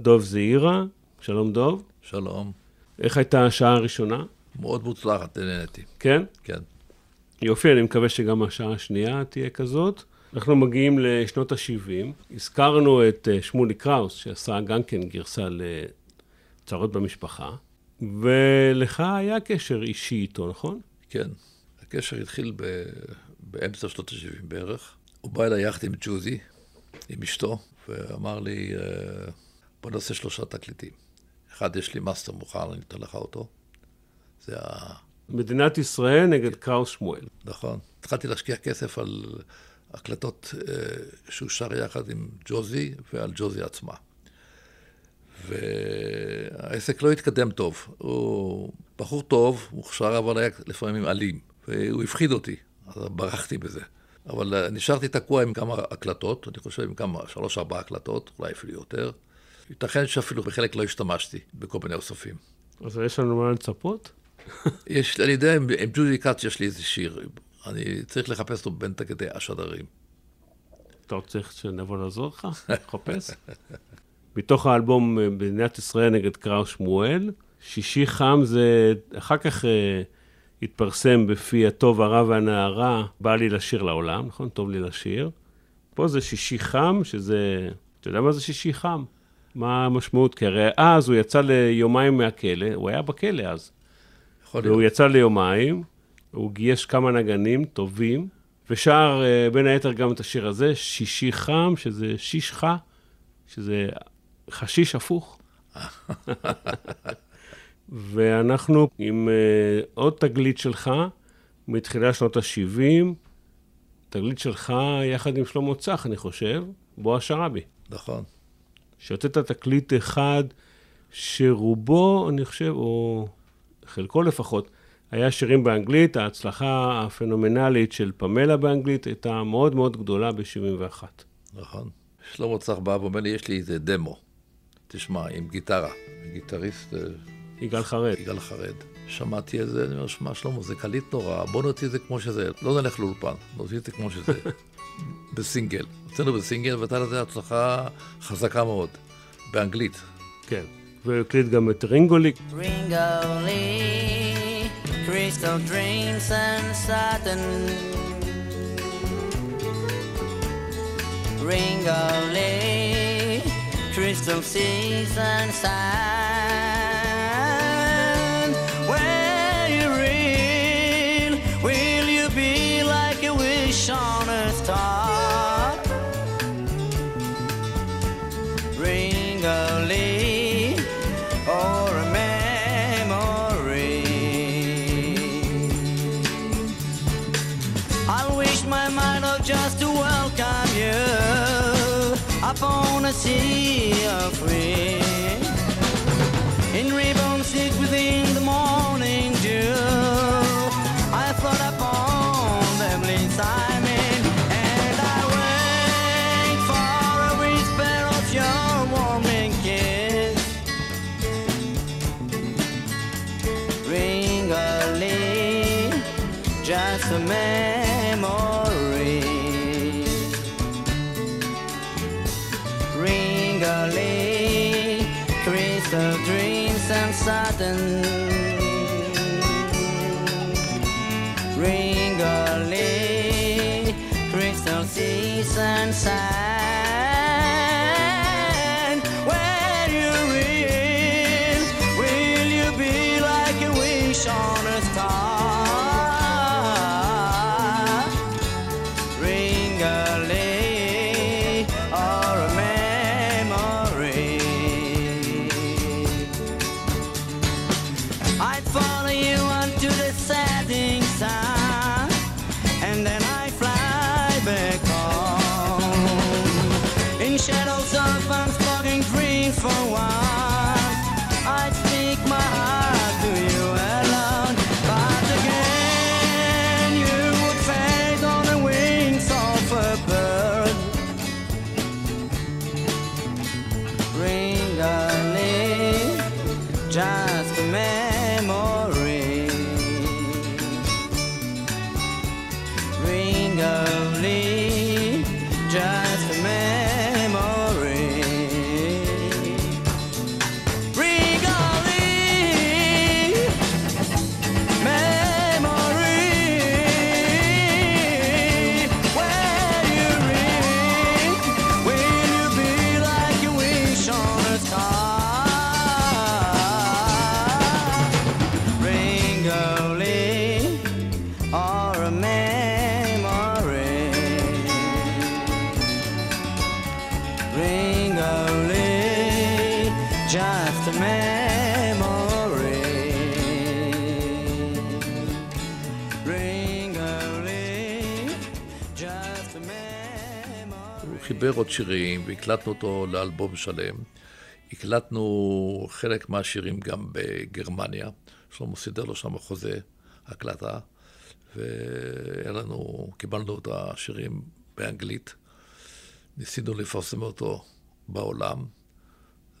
דוב זעירה. שלום, דוב. שלום. איך הייתה השעה הראשונה? מאוד מוצלחת, נהניתי. כן? כן. יופי, אני מקווה שגם השעה השנייה תהיה כזאת. אנחנו מגיעים לשנות ה-70. הזכרנו את אה, שמולי קראוס, שעשה גם כן גרסה לצרות במשפחה, ולך היה קשר אישי איתו, נכון? כן. הקשר התחיל ב... באמצע שנות ה-70 בערך. הוא בא אליי יחד עם ג'וזי, עם אשתו, ואמר לי, אה, בוא נעשה שלושה תקליטים. אחד, יש לי מאסטר מוכן, אני אתן לך אותו. זה ה... מדינת ישראל נגד קראוס שמואל. נכון. התחלתי להשקיע כסף על הקלטות אה, שהוא שר יחד עם ג'וזי ועל ג'וזי עצמה. והעסק לא התקדם טוב. הוא בחור טוב, מוכשר, אבל היה לפעמים אלים. והוא הפחיד אותי, אז ברחתי בזה. אבל אה, נשארתי תקוע עם כמה הקלטות, אני חושב עם כמה, שלוש-ארבע הקלטות, אולי אפילו יותר. ייתכן שאפילו בחלק לא השתמשתי בכל מיני אוספים. אז יש לנו מה לצפות? יש, אני יודע, עם, עם ג'ודי כץ יש לי איזה שיר. אני צריך לחפש אותו בין תקדי השדרים. אתה רוצה שנבוא לעזור לך? לחפש? מתוך האלבום אה, מדינת ישראל נגד קראוס שמואל, שישי חם זה, אחר כך אה, התפרסם בפי הטוב, הרע והנערה, בא לי לשיר לעולם, נכון? טוב לי לשיר. פה זה שישי חם, שזה, אתה יודע מה זה שישי חם? מה המשמעות? כי הרי אז הוא יצא ליומיים מהכלא, הוא היה בכלא אז. יכול להיות. והוא יצא ליומיים, הוא גייס כמה נגנים טובים, ושר אה, בין היתר גם את השיר הזה, שישי חם, שזה שישחה, שזה חשיש הפוך. ואנחנו עם uh, עוד תגלית שלך מתחילת שנות ה-70, תגלית שלך יחד עם שלמה צח, אני חושב, בועז שראבי. נכון. שהוצאת תקליט אחד שרובו, אני חושב, או חלקו לפחות, היה שירים באנגלית, ההצלחה הפנומנלית של פמלה באנגלית הייתה מאוד מאוד גדולה ב-71. נכון. שלמה צח בא ואומר לי, יש לי איזה דמו. תשמע, עם גיטרה. גיטריסט... יגאל חרד. יגאל חרד. שמעתי את זה, אני אומר, שמע, שלמה, זה קליט נורא, בוא נוציא את זה כמו שזה. לא נלך לאולפן, נוציא את זה כמו שזה. בסינגל. הוצאנו בסינגל, והייתה לזה הצלחה חזקה מאוד. באנגלית. כן. והקליט גם את רינגולי. Crystal dreams and satin. Ringo Lee, crystal seas and sand. wanna see a friend. חיבר עוד שירים והקלטנו אותו לאלבום שלם. הקלטנו חלק מהשירים גם בגרמניה. שלמה סידר לו שם חוזה הקלטה, לנו, קיבלנו את השירים באנגלית. ניסינו לפרסם אותו בעולם.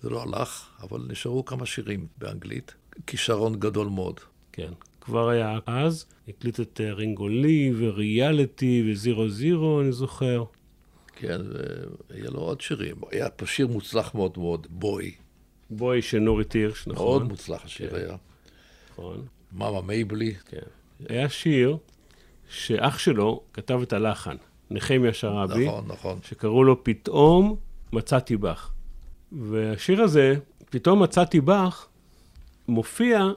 זה לא הלך, אבל נשארו כמה שירים באנגלית. כישרון גדול מאוד. כן. כבר היה אז, הקליט את אה, רינגו לי וריאליטי וזירו זירו, אני זוכר. כן, והיה לו עוד שירים. היה פה שיר מוצלח מאוד מאוד, בוי. בוי של נורית הירש, נכון. מאוד מוצלח השיר כן. היה. נכון. מאמה מייבלי. כן. היה שיר שאח שלו כתב את הלחן, נחמיה שרעבי, נכון, נכון. שקראו לו פתאום מצאתי בך. והשיר הזה, פתאום מצאתי בך, מופיע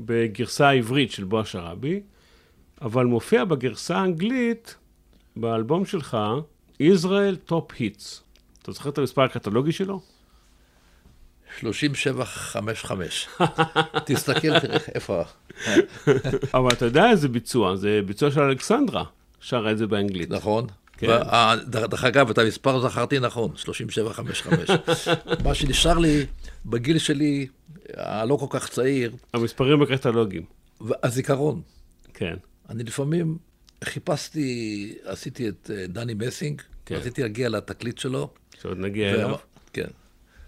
בגרסה העברית של בועז שרעבי, אבל מופיע בגרסה האנגלית, באלבום שלך, Israel Top Hits. אתה זוכר את המספר הקטלוגי שלו? 3755. תסתכל, תראה איפה. אבל אתה יודע איזה ביצוע, זה ביצוע של אלכסנדרה, שרה את זה באנגלית. נכון. כן. דרך אגב, את המספר זכרתי נכון, 3755. מה שנשאר לי בגיל שלי, הלא כל כך צעיר, המספרים הקטלוגיים. הזיכרון. כן. אני לפעמים חיפשתי, עשיתי את אה, דני מסינג, כן. רציתי להגיע לתקליט שלו. שעוד נגיע ו- אליו. כן.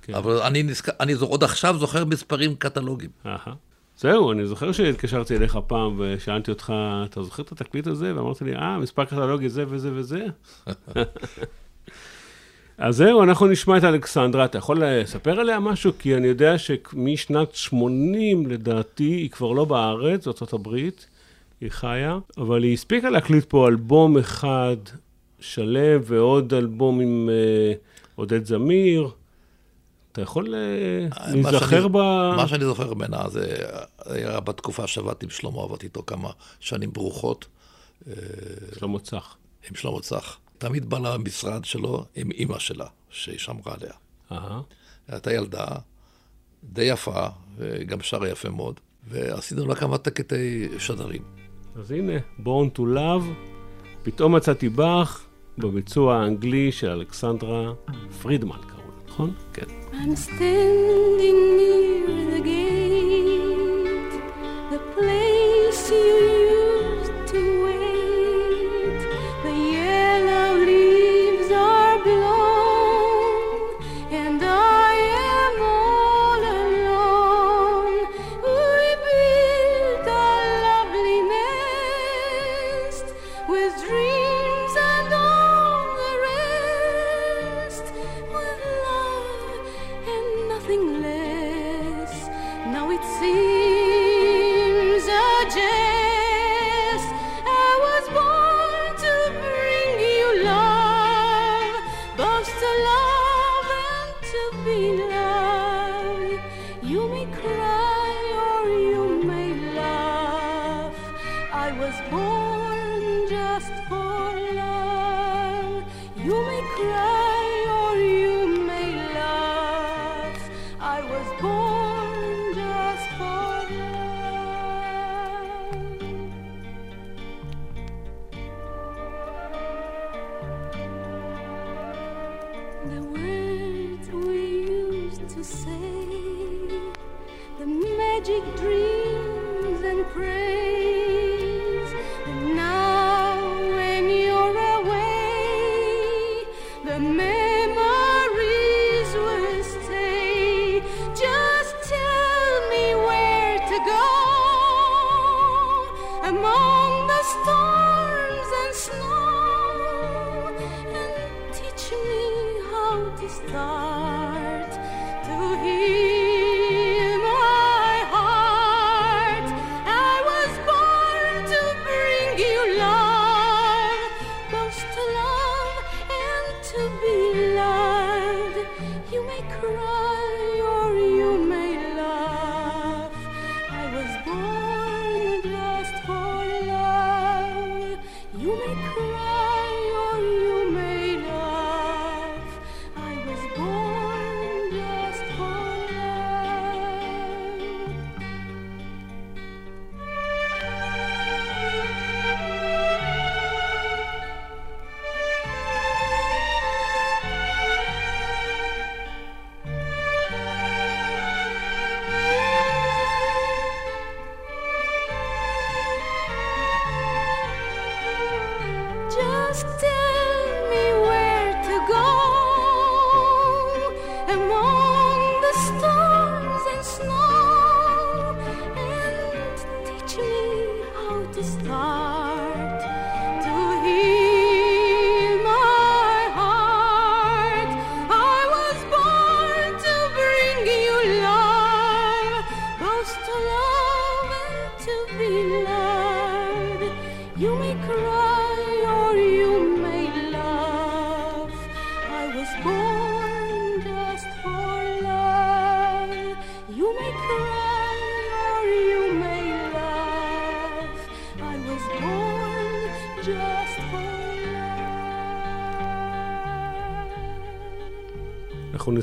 כן. אבל אני נזכר, אני זוכר- עוד עכשיו זוכר מספרים קטלוגיים. אהה. זהו, אני זוכר שהתקשרתי אליך פעם ושאלתי אותך, אתה זוכר את התקליט הזה? ואמרת לי, אה, מספר קטלוגי זה וזה וזה. אז זהו, אנחנו נשמע את אלכסנדרה. אתה יכול לספר עליה משהו? כי אני יודע שמשנת 80, לדעתי, היא כבר לא בארץ, זאת הברית, היא חיה, אבל היא הספיקה להקליט פה אלבום אחד שלם ועוד אלבום עם אה, עודד זמיר. אתה יכול אה, מה להיזכר ב... מה שאני זוכר ממנה זה היה בתקופה שעבדתי עם שלמה, עבדתי איתו כמה שנים ברוכות. שלמה צח. עם שלמה צח. תמיד בא למשרד שלו עם אימא שלה, שהיא שמרה עליה. אהה. הייתה ילדה די יפה, וגם שרה יפה מאוד, ועשינו לה כמה תקטי שדרים. אז הנה, Born to Love, פתאום מצאתי בך, בביצוע האנגלי של אלכסנדרה פרידמן קראו לה, נכון? כן. I'm standing near the gate, the place you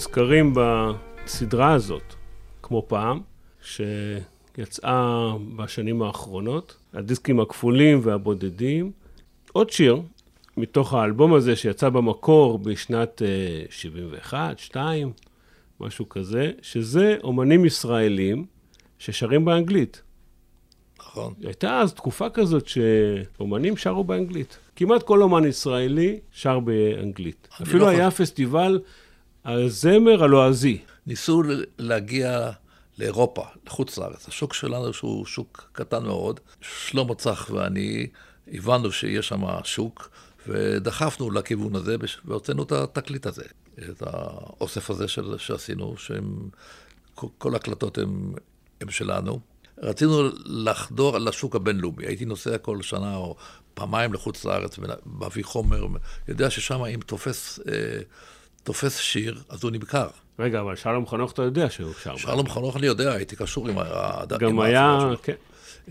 נזכרים בסדרה הזאת, כמו פעם, שיצאה בשנים האחרונות, הדיסקים הכפולים והבודדים. עוד שיר מתוך האלבום הזה שיצא במקור בשנת אה, 71, 2, משהו כזה, שזה אומנים ישראלים ששרים באנגלית. נכון. הייתה אז תקופה כזאת שאומנים שרו באנגלית. כמעט כל אומן ישראלי שר באנגלית. אני אפילו לא היה פסטיבל הזמר הלועזי. ניסו להגיע לאירופה, לחוץ לארץ. השוק שלנו שהוא שוק קטן מאוד. שלמה צח ואני הבנו שיש שם שוק, ודחפנו לכיוון הזה, והוצאנו את התקליט הזה, את האוסף הזה של, שעשינו, שהם, כל ההקלטות הם, הם שלנו. רצינו לחדור לשוק הבינלאומי. הייתי נוסע כל שנה או פעמיים לחוץ לארץ, מביא חומר, יודע ששם אם תופס, אה, תופס שיר, אז הוא נמכר. רגע, אבל שלום חנוך אתה יודע שהוא שר. שלום חנוך אני יודע, הייתי קשור עם ה... גם עם היה. כן.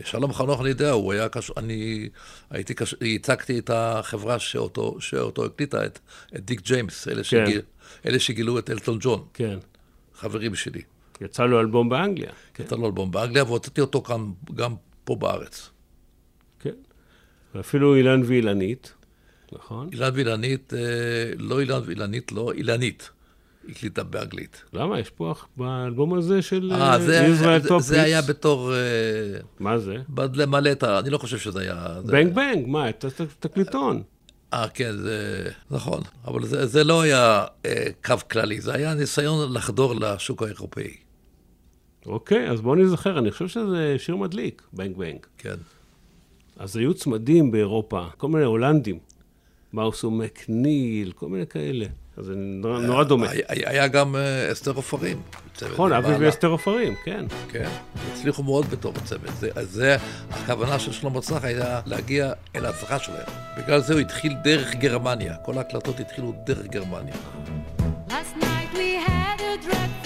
שלום חנוך אני יודע, הוא היה קשור, אני הייתי קשור, ייצגתי את החברה שאותו, שאותו הקליטה, את, את דיק ג'יימס, אלה, כן. שגיל, אלה שגילו את אלטון ג'ון, כן. חברים שלי. יצא לו אלבום באנגליה. כן. יצא לו אלבום באנגליה, והוצאתי אותו כאן, גם פה בארץ. כן. ואפילו אילן ואילנית, נכון? אילן ואילנית, אה, לא אילן ואילנית, לא, אילנית, הקליטה באנגלית. למה? יש פה באלבום הזה של אה, זה, ישראל זה, top זה היה בתור... אה, מה זה? למלא את ה... אני לא חושב שזה היה... Bang Bang, מה, את את- תקליטון. אה, כן, זה נכון. אבל זה, זה לא היה אה, קו כללי, זה היה ניסיון לחדור לשוק האירופאי. אוקיי, אז בואו נזכר, אני חושב שזה שיר מדליק, בנג בנג. כן. אז היו צמדים באירופה, כל מיני הולנדים. מאוס ומקניל, כל מיני כאלה. אז זה נורא, נורא דומה. היה, היה- היה גם אה, אסתר עופרים. נכון, אבי. ואסתר עופרים, כן. כן, הצליחו מאוד בתור הצוות. זה, אז זה, הכוונה של שלמה צח הייתה להגיע אל ההצלחה שלהם. בגלל זה הוא התחיל דרך גרמניה. כל ההקלטות התחילו דרך גרמניה. Last night we had a dreadful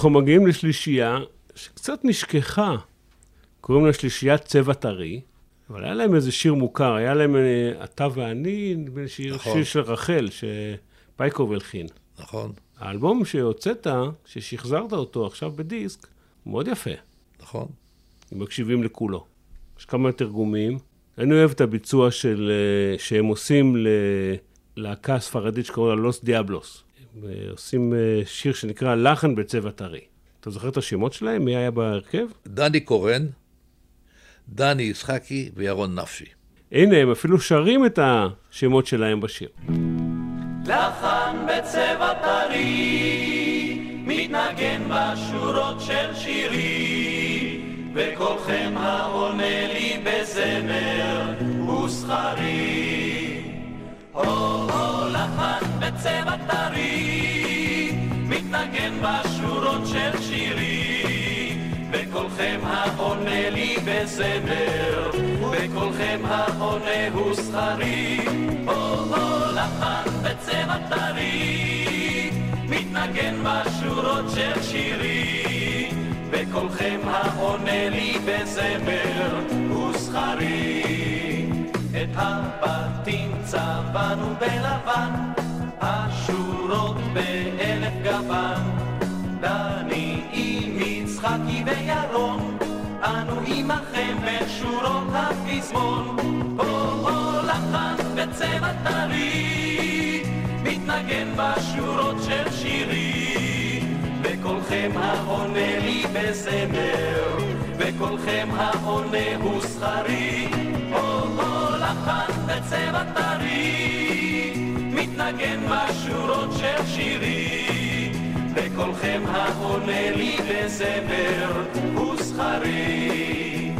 אנחנו מגיעים לשלישייה שקצת נשכחה. קוראים לה שלישיית צבע טרי, אבל היה להם איזה שיר מוכר, היה להם אה, אתה ואני, נדמה לי שיר, נכון. שיר של רחל, שפייקוב הלחין. נכון, האלבום שהוצאת, ששחזרת אותו עכשיו בדיסק, הוא מאוד יפה, נכון. אם מקשיבים לכולו. יש כמה תרגומים. אני אוהב את הביצוע של, אה, שהם עושים ללהקה ספרדית שקוראים לה לוס דיאבלוס. הם אה, עושים אה, שיר שנקרא לחן בצבע טרי. אתה זוכר את השמות שלהם? מי היה בהרכב? דני קורן, דני יצחקי וירון נפשי. הנה, הם אפילו שרים את השמות שלהם בשיר. לחן בצבע טרי, מתנגן בשורות של שירי, וקולכם העונה לי בזמר ושכרי. הו בצבע טרי, מתנגן בשורות של שירי, וקולכם העונה לי בזמר, וקולכם העונה הוא שכרי. הו הו לחן בצבע טרי, מתנגן בשורות של שירי, וקולכם העונה לי בזמר ושכרי. את הבתים צבענו בלבן, השורות באלף גוון. דני עם יצחקי וירון, אנו עמכם בשורות הפזמון. הו לחן בצבע טרי, מתנגן בשורות של שירי, וקולכם העונה לי בזמר, וקולכם העונה הוא שכרי. הו הו לחן בצבע טרי, מתנגן בשורות של שירי, וקולכם העונה לי בזמר ושכרי.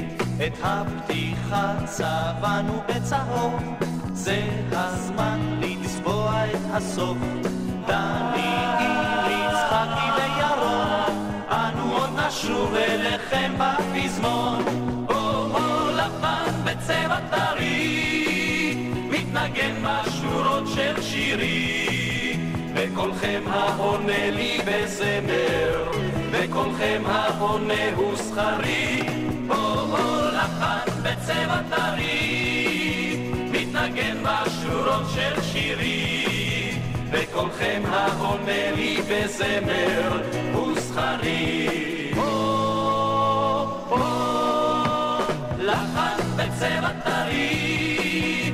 את הפתיחה צבענו בצהוב, זה הזמן לצבוע את הסוף. דני, עם יצחקי וירון, אנו עוד נשוב אליכם בפזמון. הו הו לבן בצבע טרי, מתנגן בשורות של שירי, וקולכם העונה לי בזמר, וקולכם העונה הוא שכרי. הו לחן בצבע טרי, מתנגן בשורות של שירי, וקולכם העונה לי בזמר ושכרי. הו הו לחן בצבע טרי,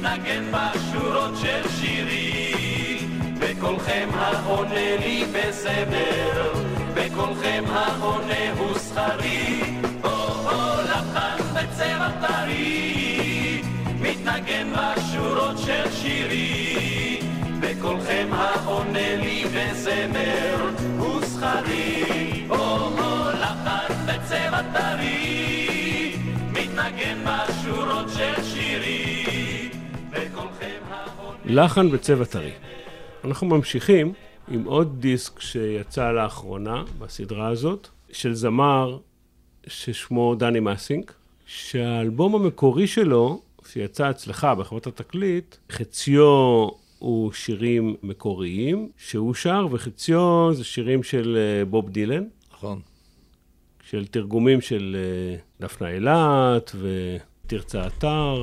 מתנגן בשורות של שירי, וקולכם העונה לי בזמר, וקולכם העונה הוא שכרי. הו הו לחן בצבע טרי, מתנגן בשורות של שירי, וקולכם העונה לי בזמר ושכרי. הו הו לחן בצבע טרי, מתנגן בשורות של שירי. לחן בצבע טרי. אנחנו ממשיכים עם עוד דיסק שיצא לאחרונה בסדרה הזאת, של זמר ששמו דני מסינג, שהאלבום המקורי שלו, שיצא אצלך בחברת התקליט, חציו הוא שירים מקוריים שהוא שר, וחציו זה שירים של אה, בוב דילן, נכון. של תרגומים של אה, דפנה אילת ותרצה אתר.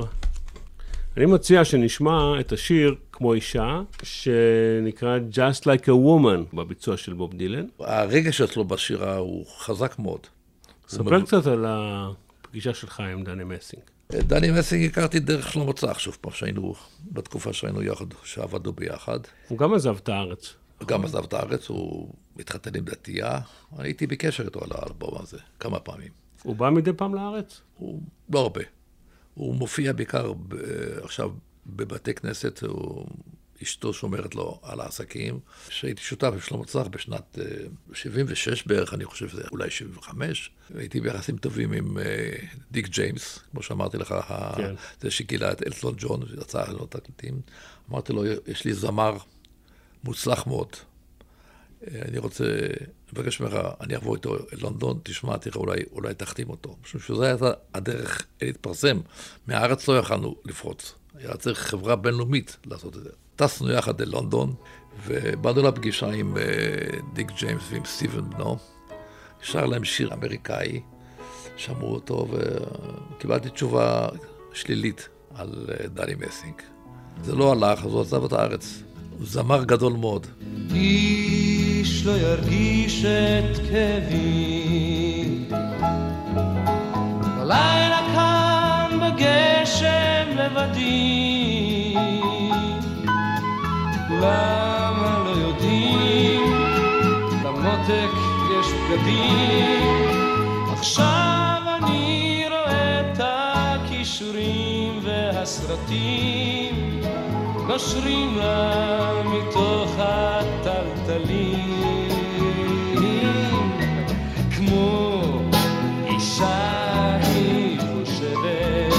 אני מציע שנשמע את השיר כמו אישה, שנקרא Just Like a Woman בביצוע של בוב דילן. הרגש אצלו בשירה הוא חזק מאוד. ספר קצת על הפגישה שלך עם דני מסינג. דני מסינג הכרתי דרך שלמה צח, שוב פעם, שהיינו, בתקופה שהיינו יחד, שעבדנו ביחד. הוא גם עזב את הארץ. הוא גם עזב את הארץ, הוא התחתן עם דתייה. הייתי בקשר איתו על האלבום הזה כמה פעמים. הוא בא מדי פעם לארץ? הוא לא הרבה. הוא מופיע בעיקר ב, עכשיו בבתי כנסת, הוא, אשתו שומרת לו על העסקים. שהייתי שותף עם שלמה צח בשנת אה, 76 בערך, אני חושב שזה אולי 75. הייתי ביחסים טובים עם אה, דיק ג'יימס, כמו שאמרתי לך, כן. זה שגילה את אלטון ג'ון, שיצא לו תקליטים. אמרתי לו, יש לי זמר מוצלח מאוד. אה, אני רוצה לבקש ממך, אני אבוא איתו ללונדון, תשמע, תראה, אולי, אולי תחתים אותו. משום שזו הייתה הדרך להתפרסם. מהארץ לא יכלנו לפרוץ. היה צריך חברה בינלאומית לעשות את זה. טסנו יחד ללונדון, ובאנו לפגישה עם uh, דיק ג'יימס ועם סטיבן בנו. שר להם שיר אמריקאי, שמעו אותו, וקיבלתי תשובה שלילית על אה, דני מסינג. זה לא הלך, אז הוא עזב את הארץ. הוא זמר גדול מאוד. לא ירגיש את כאבי. בלילה כאן בגשם לבדי. למה לא יודעים? למותק יש בגדים. עכשיו אני רואה את הכישורים והסרטים. נושרים לה מתוך הטלטלים. כמו אישה היא חושבת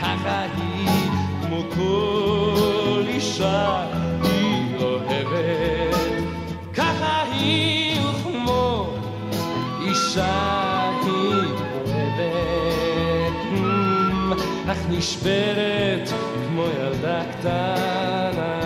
ככה היא כמו כל אישה אישה אוהבת. אך נשברת כמו ילדה קטנה.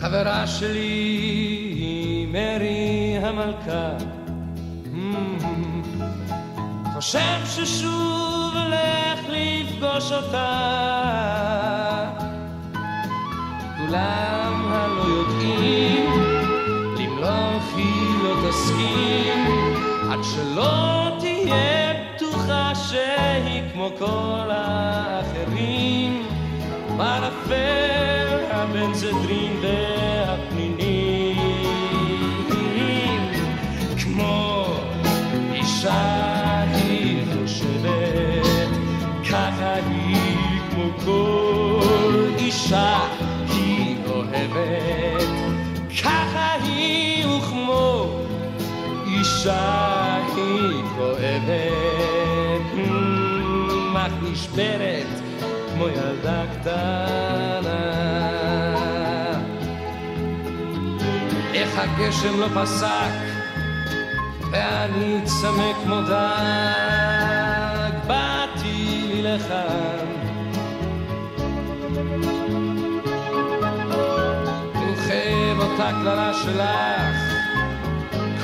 חברה שלי, מרי המלכה, חושב ששוב לפגוש אותה. כולם הלא יודעים, למלוך היא לא תסכים, עד שלא תהיה בטוחה שהיא כמו כל האחרים. בערפל הבנזדרין והפנינים, אישה היא אוהבת, ככה היא וכמו אישה היא כואבת, אך נשברת כמו ילדה קטנה. איך הגשם לא פסק, ואני צמא כמו דג, באתי לכאן. וכאב אותה קללה שלך,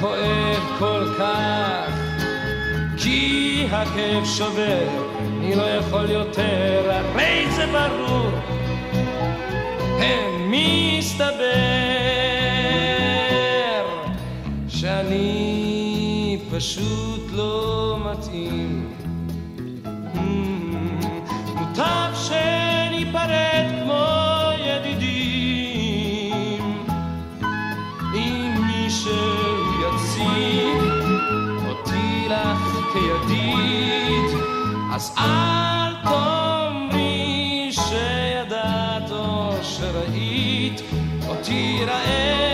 כואב כל כך, כי הכאב שובר, אני לא יכול יותר, הרי זה ברור, מסתבר שאני פשוט לא מתאים. מוטב שניפרד כידיד, אז אל תאמרי שידעת או שראית אותי רעב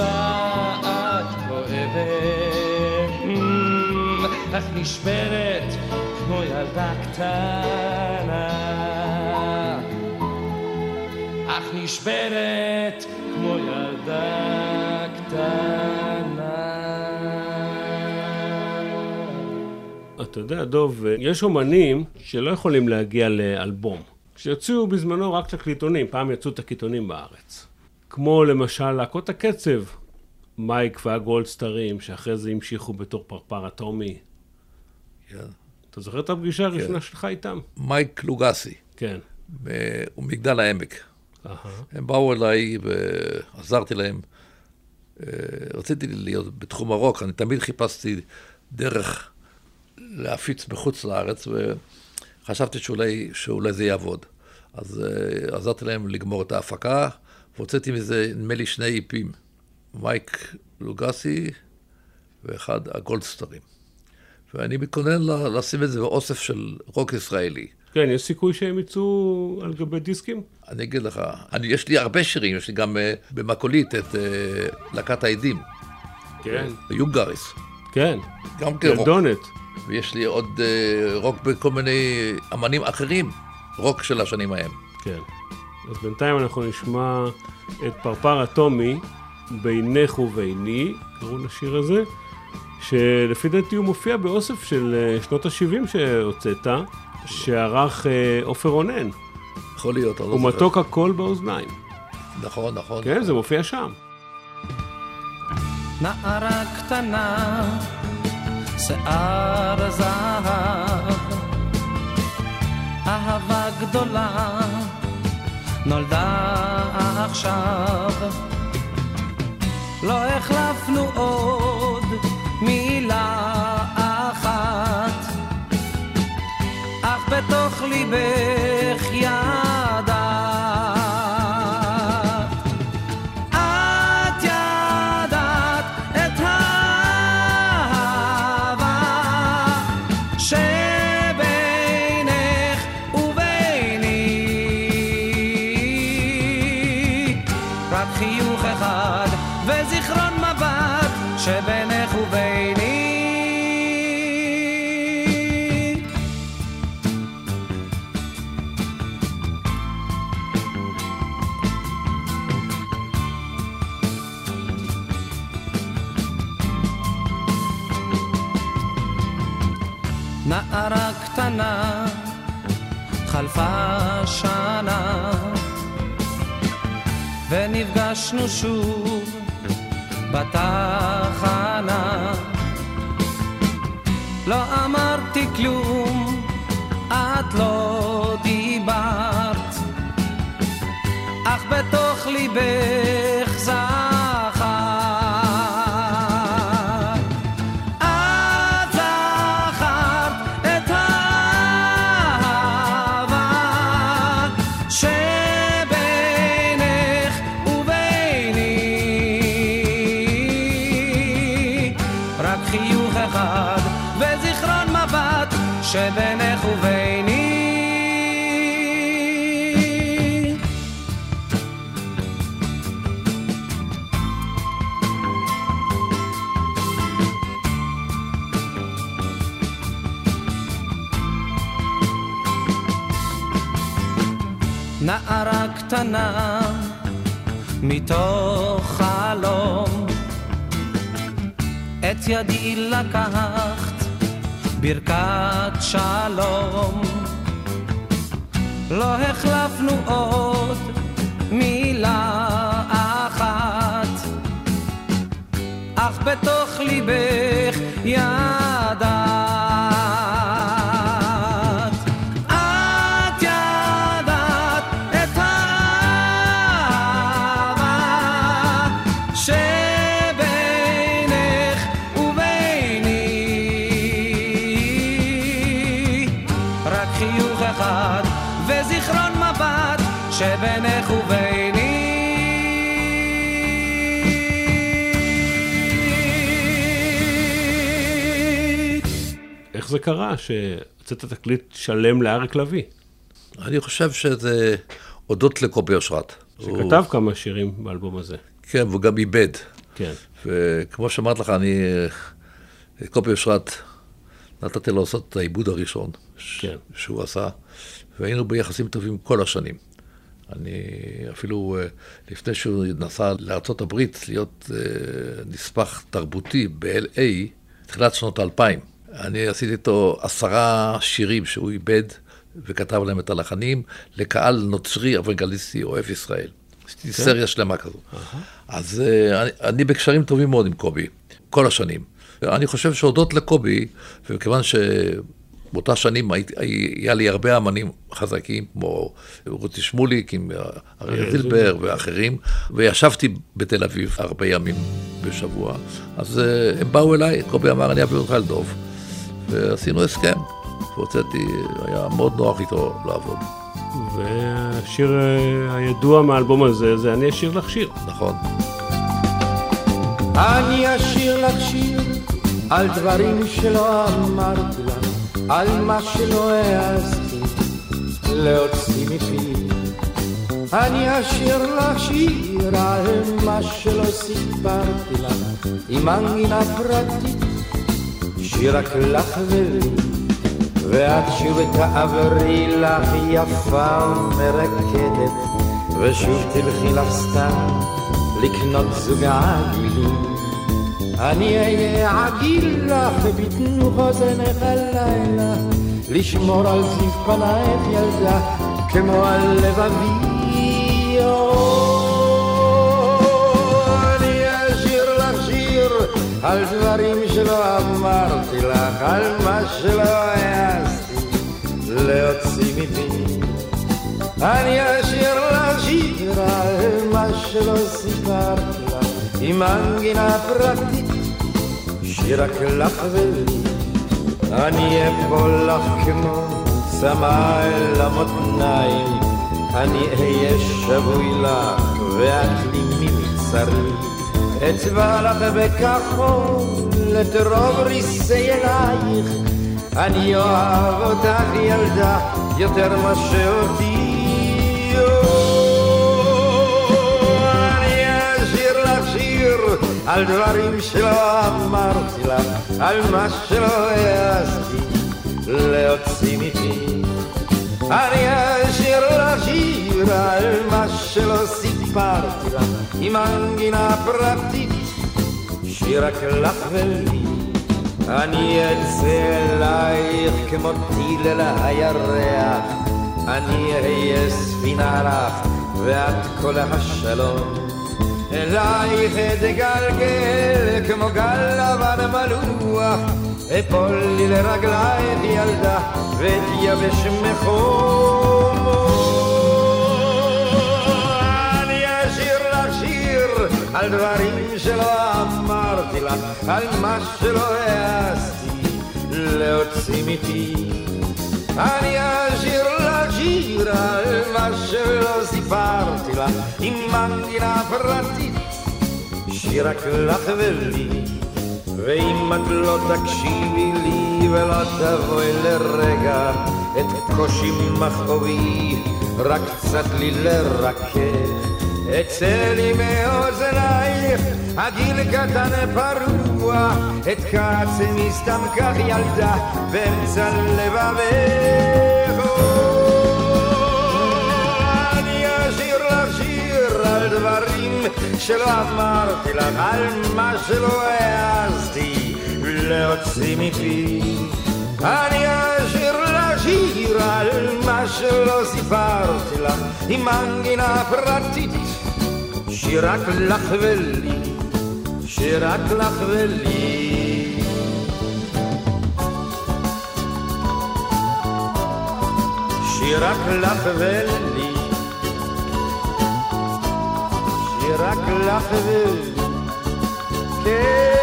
את אוהבת, Mm, אך נשברת כמו ילדה קטנה, אך נשברת כמו ילדה קטנה. אתה יודע, דוב, יש אומנים שלא יכולים להגיע לאלבום. שיוציאו בזמנו רק תקליטונים, פעם יצאו תקליטונים בארץ. כמו למשל להקות הקצב, מייק והגולדסטרים, שאחרי זה המשיכו בתור פרפר אטומי. כן. אתה זוכר את הפגישה הראשונה שלך איתם? מייק לוגסי. כן. ב- ומגדל העמק. הם באו אליי ועזרתי להם. אה, רציתי להיות בתחום הרוק, אני תמיד חיפשתי דרך להפיץ בחוץ לארץ, וחשבתי שאולי, שאולי זה יעבוד. אז אה, עזרתי להם לגמור את ההפקה, והוצאתי מזה, נדמה לי, שני איפים. מייק לוגסי ואחד הגולדסטרים. ואני מתכונן לשים את זה באוסף של רוק ישראלי. כן, יש סיכוי שהם יצאו על גבי דיסקים? אני אגיד לך, אני, יש לי הרבה שירים, יש לי גם uh, במקולית את uh, להקת העדים. כן. יונגריס. כן. גם כן רוק. ילדונת. ויש לי עוד אה, רוק בכל מיני אמנים אחרים, רוק של השנים ההם. כן. אז בינתיים אנחנו נשמע את פרפר אטומי, בינך וביני, קראו לשיר הזה, שלפי דעתי הוא מופיע באוסף של אה, שנות ה-70 שהוצאת, שערך אה, עופר רונן. יכול להיות, אני לא הוא זוכר. מתוק הכל באוזניים. נכון, נכון. כן, זה מופיע שם. נערה קטנה, שיער זהב, אהבה גדולה, נולדה עכשיו. לא החלפנו עוד מילה אחת, אך בתוך ליבך ידעת. שבינך וביני. נערה קטנה, חלפה שנה, ונפגשנו שוב בתחנה. לא אמרתי כלום, את לא דיברת, אך בתוך ליבך קטנה מתוך חלום. את ידי לקחת ברכת שלום. לא החלפנו עוד מילה אחת אך בתוך ליבך ידעת זה קרה שהוצאת תקליט שלם לאריק לביא? אני חושב שזה הודות לקובי אושרת. שכתב כמה שירים באלבום הזה. כן, והוא גם איבד. כן. וכמו שאמרתי לך, אני, אה, קובי אושרת, נתתי לו לעשות את העיבוד הראשון ש- כן. שהוא עשה, והיינו ביחסים טובים כל השנים. אני אפילו אה, לפני שהוא נסע לארה"ב להיות אה, נספח תרבותי ב-LA, תחילת שנות האלפיים, אני עשיתי איתו עשרה שירים שהוא איבד וכתב להם את הלחנים לקהל נוצרי אוונגליסטי אוהב ישראל. עשיתי כן. סריה שלמה כזו. אז אה, אני, אני בקשרים טובים מאוד עם קובי, כל השנים. אני חושב שהודות לקובי, ומכיוון שבאותה שנים הייתי, היה לי הרבה אמנים חזקים, כמו רותי שמוליק, עם אריה אריה זילבר זילבר. ואחרים, וישבתי בתל אביב הרבה ימים בשבוע. אז אה, הם באו אליי, קובי אמר, אני אביא אותך לדוב. ועשינו הסכם, והוצאתי, היה מאוד נוח איתו לעבוד. והשיר אה, הידוע מהאלבום הזה זה אני אשיר לך שיר. נכון. אני אשיר לך שיר על דברים שלא אמרתי לך, על מה שלא העזתי להוציא מפי. אני אשיר לך שיר על מה שלא סיפרתי לך, עם מנגינה פרטית, שיר רק לך ולי, ואת שוב תעברי לך יפה ומרקדת, ושוב תלכי לך סתם לקנות זוג עגילים. אני אהיה עגיל לך בתנוך אוזנך הלילה, לשמור על זיו פנייך ילדה, כמו על לבבי. על דברים שלא אמרתי לך, על מה שלא העזתי להוציא מפי. אני אשיר לך שיר על מה שלא סיפרתי לך, עם מנגינה פרטית, שיר רק לך ולי. אני אפול לך כמו צמא אל המותניים, אני אהיה שבוי לך ואת לי מבצרי. אצבע לך בכחול את רוב ריסי אלייך, אני אוהב אותך ילדה יותר מאשר אותי. אני אשיר לך שיר על דברים שלא אמרתי לך, על מה שלא העזתי להוציא מפי. אני אשיר לך שיר על מה שלא סיפרתי לך, עם מנגינה פרטית, שיר רק לך ולי. אני אצא אלייך כמו טיל אל הירח, אני אהיה ספינה לך, ואת כל השלום. אלייך אתגלגל כמו גל לבן מלוח, אפול לי לרגלייך ילדה, ואתייבש מחום. על דברים שלא אמרתי לך, על מה שלא העזתי להוציא מפי. אני אשיר לך שיר על מה שלא סיפרתי לך, עם מנגינה פרטית, שיר רק לך ולי. ואם את לא תקשיבי לי ולא תבואי לרגע את קושי מכאובי, רק קצת לי לרכך. אצא לי מאוזנייך, הגיל קטן פרוע, את כעצמי סתם כך ילדה, באמצע לבבך. אני אשיר לך שיר על דברים שלא אמרתי לך, על מה שלא העזתי להוציא מפי. אני אשיר לך שיר על מה שלא סיפרתי לך, עם מנגינה פרטית, שיר רק לך ולי, שיר רק לך ולי. שיר רק לך ולי, שיר רק לך ולי, כן,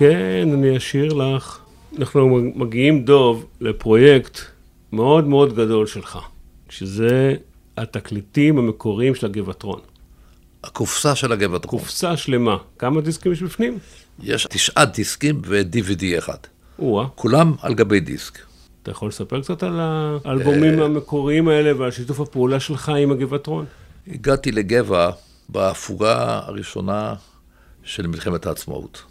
כן, אני אשיר לך. אנחנו מגיעים, דוב, לפרויקט מאוד מאוד גדול שלך, שזה התקליטים המקוריים של הגבעטרון. הקופסה של הגבעטרון. קופסה שלמה. כמה דיסקים יש בפנים? יש תשעה דיסקים ו-DVD אחד. או-אה. כולם על גבי דיסק. אתה יכול לספר קצת על האלבומים המקוריים האלה ועל שיתוף הפעולה שלך עם הגבעטרון? הגעתי לגבע בהפוגה הראשונה של מלחמת העצמאות.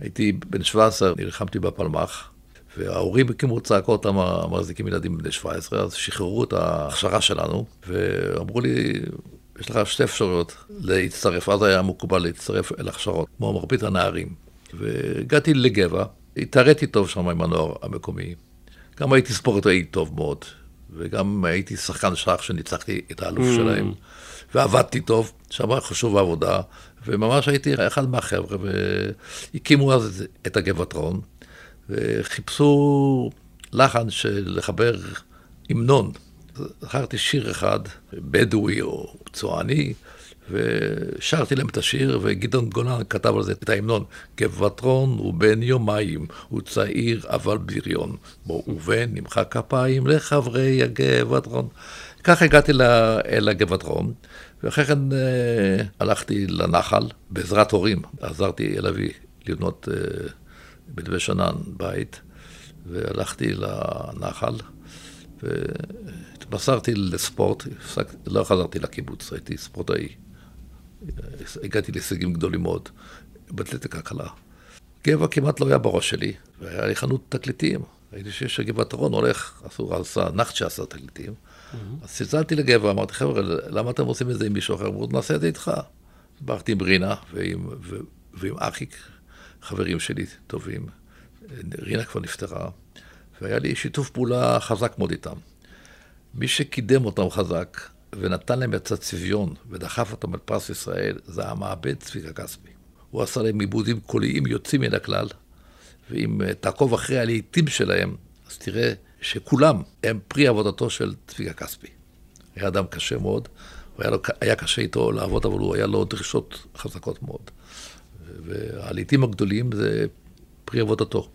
הייתי בן 17, נלחמתי בפלמ"ח, וההורים הקימו צעקות המחזיקים ילדים בני 17, אז שחררו את ההכשרה שלנו, ואמרו לי, יש לך שתי אפשרויות להצטרף, אז היה מקובל להצטרף אל הכשרות, כמו מרבית הנערים. והגעתי לגבע, התעריתי טוב שם עם הנוער המקומי. גם הייתי ספורטאי טוב מאוד, וגם הייתי שחקן שח שניצחתי את האלוף Mm. שלהם, ועבדתי טוב, שם חשוב העבודה, וממש הייתי אחד מהחבר'ה, והקימו אז את הגבעטרון, וחיפשו לחן של לחבר המנון זכרתי שיר אחד, בדואי או צועני, ושרתי להם את השיר, וגדעון גולן כתב על זה את ההמנון. גבעתרון הוא בן יומיים, הוא צעיר אבל בריון. בואו ובן נמחא כפיים לחברי הגבעתרון. כך הגעתי אל הגבעתרון, ואחרי כן אה, הלכתי לנחל בעזרת הורים. עזרתי אל אבי לבנות אה, בנווה שנן בית, והלכתי לנחל, והתמסרתי לספורט, הפסק, לא חזרתי לקיבוץ, הייתי ספורטאי. הגעתי להישגים גדולים מאוד באתלטיקה קלה. גבע כמעט לא היה בראש שלי, והיה לי חנות תקליטים. ראיתי שיש גבעת רון הולך, אסור, עשה, נחט שעשה תקליטים. אז צלצלתי לגבע, אמרתי, חבר'ה, למה אתם עושים את זה עם מישהו אחר? אמרו, נעשה את זה איתך. דיברתי עם רינה ועם, ו, ועם אחיק, חברים שלי טובים. רינה כבר נפטרה, והיה לי שיתוף פעולה חזק מאוד איתם. מי שקידם אותם חזק ונתן להם את הצביון ודחף אותם על פרס ישראל, זה המעבד צביקה כספי. הוא עשה להם עיבודים קוליים יוצאים מן הכלל, ואם אה, תעקוב אחרי הלעיתים שלהם, אז תראה שכולם הם פרי עבודתו של צביקה כספי. היה אדם קשה מאוד, היה, לו, היה קשה איתו לעבוד, אבל הוא היה לו דרישות חזקות מאוד. והלעיתים הגדולים זה פרי עבודתו.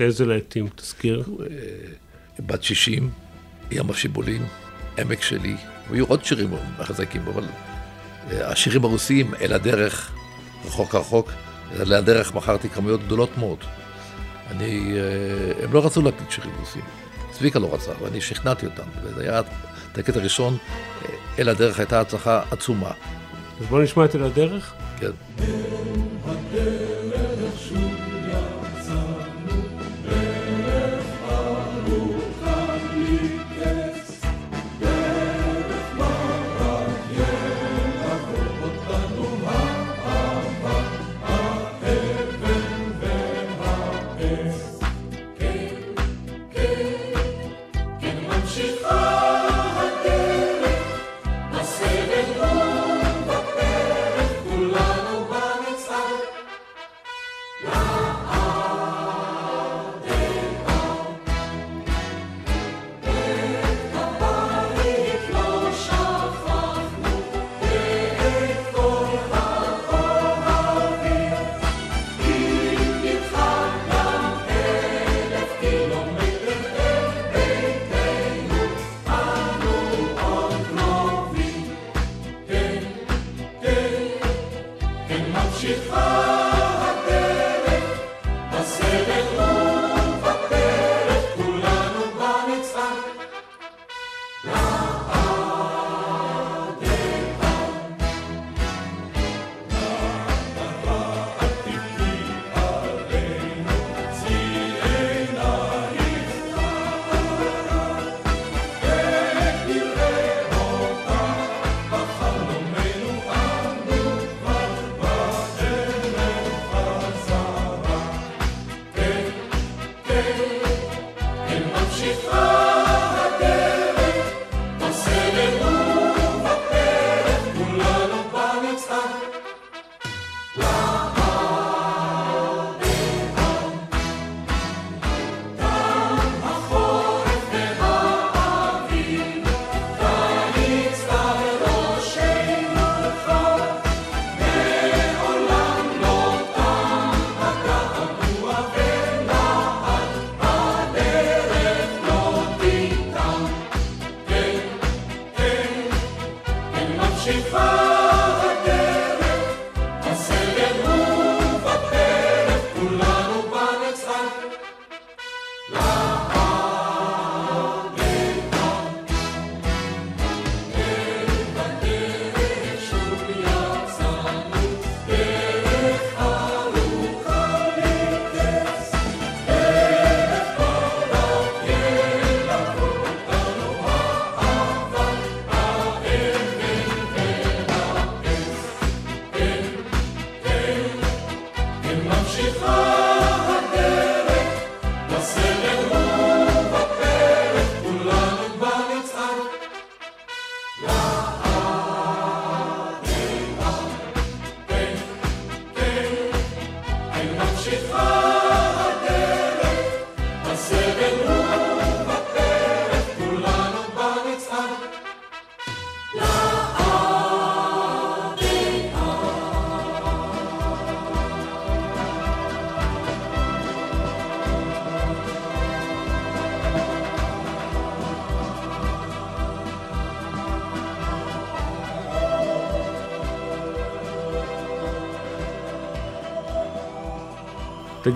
איזה להיטים, תזכיר? בת 60, ים השיבולים, עמק שלי, והיו עוד שירים חזקים, אבל אה, השירים הרוסיים, אל הדרך, רחוק רחוק, אל הדרך מכרתי כמויות גדולות מאוד. אני, אה, הם לא רצו להקליט שירים רוסיים. צביקה לא רצה, ואני שכנעתי אותם. וזה היה התקליט הראשון, אה, אל הדרך הייתה הצלחה עצומה. אז בוא נשמע את אל הדרך. כן.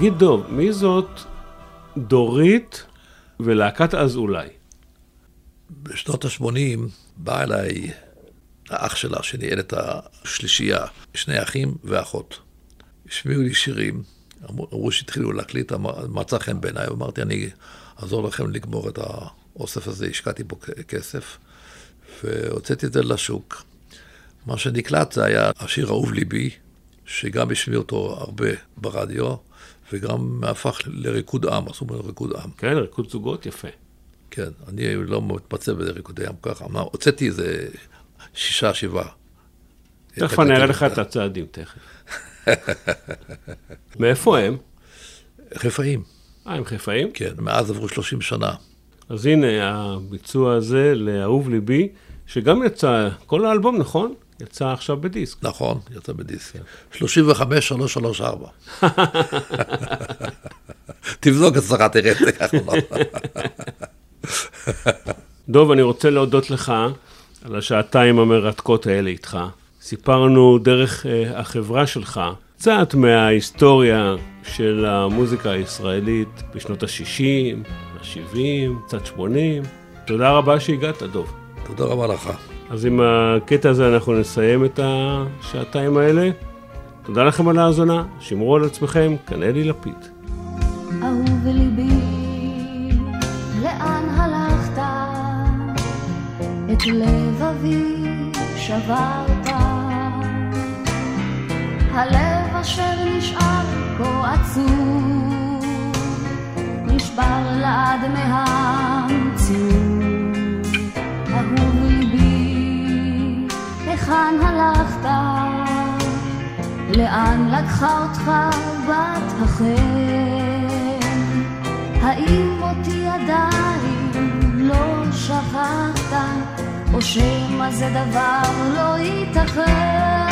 תגיד, דוב, מי זאת דורית ולהקת אז אולי? בשנות ה-80 בא אליי האח שלה, שניהל את השלישייה, שני אחים ואחות. השמיעו לי שירים, אמרו, אמרו שהתחילו להקליט, מצא חן בעיניי, אמרתי, אני אעזור לכם לגמור את האוסף הזה, השקעתי בו כסף, והוצאתי את זה לשוק. מה שנקלט זה היה השיר אהוב ליבי, שגם השמיע אותו הרבה ברדיו, וגם הפך לריקוד עם, עשו ממנו ריקוד עם. כן, ריקוד זוגות, יפה. כן, אני לא מתמצא בריקודי עם ככה, אמר, הוצאתי איזה שישה, שבעה. תכף אני אראה לך את הצעדים, תכף. מאיפה הם? חיפאים. אה, הם חיפאים? כן, מאז עברו 30 שנה. אז הנה הביצוע הזה לאהוב ליבי, שגם יצא, כל האלבום, נכון? יצא עכשיו בדיסק. נכון, יצא בדיסק. 35, 334. תבדוק אצלך, תראה את זה ככה. דוב, אני רוצה להודות לך על השעתיים המרתקות האלה איתך. סיפרנו דרך אה, החברה שלך קצת מההיסטוריה של המוזיקה הישראלית בשנות ה-60, ה-70, קצת 80. תודה רבה שהגעת, דוב. תודה רבה לך. אז עם הקטע הזה אנחנו נסיים את השעתיים האלה. תודה לכם על ההאזנה, שמרו על עצמכם, כאן אלי לפיד. אהוב ליבי, לאן הלכת? את לבבי שברת. הלב אשר נשאר כה עצוב, נשבר לעד מהמציאות. היכן הלכת? לאן לקחה אותך בת החן? האם אותי עדיין לא שכחת, או שמא זה דבר לא ייתכן?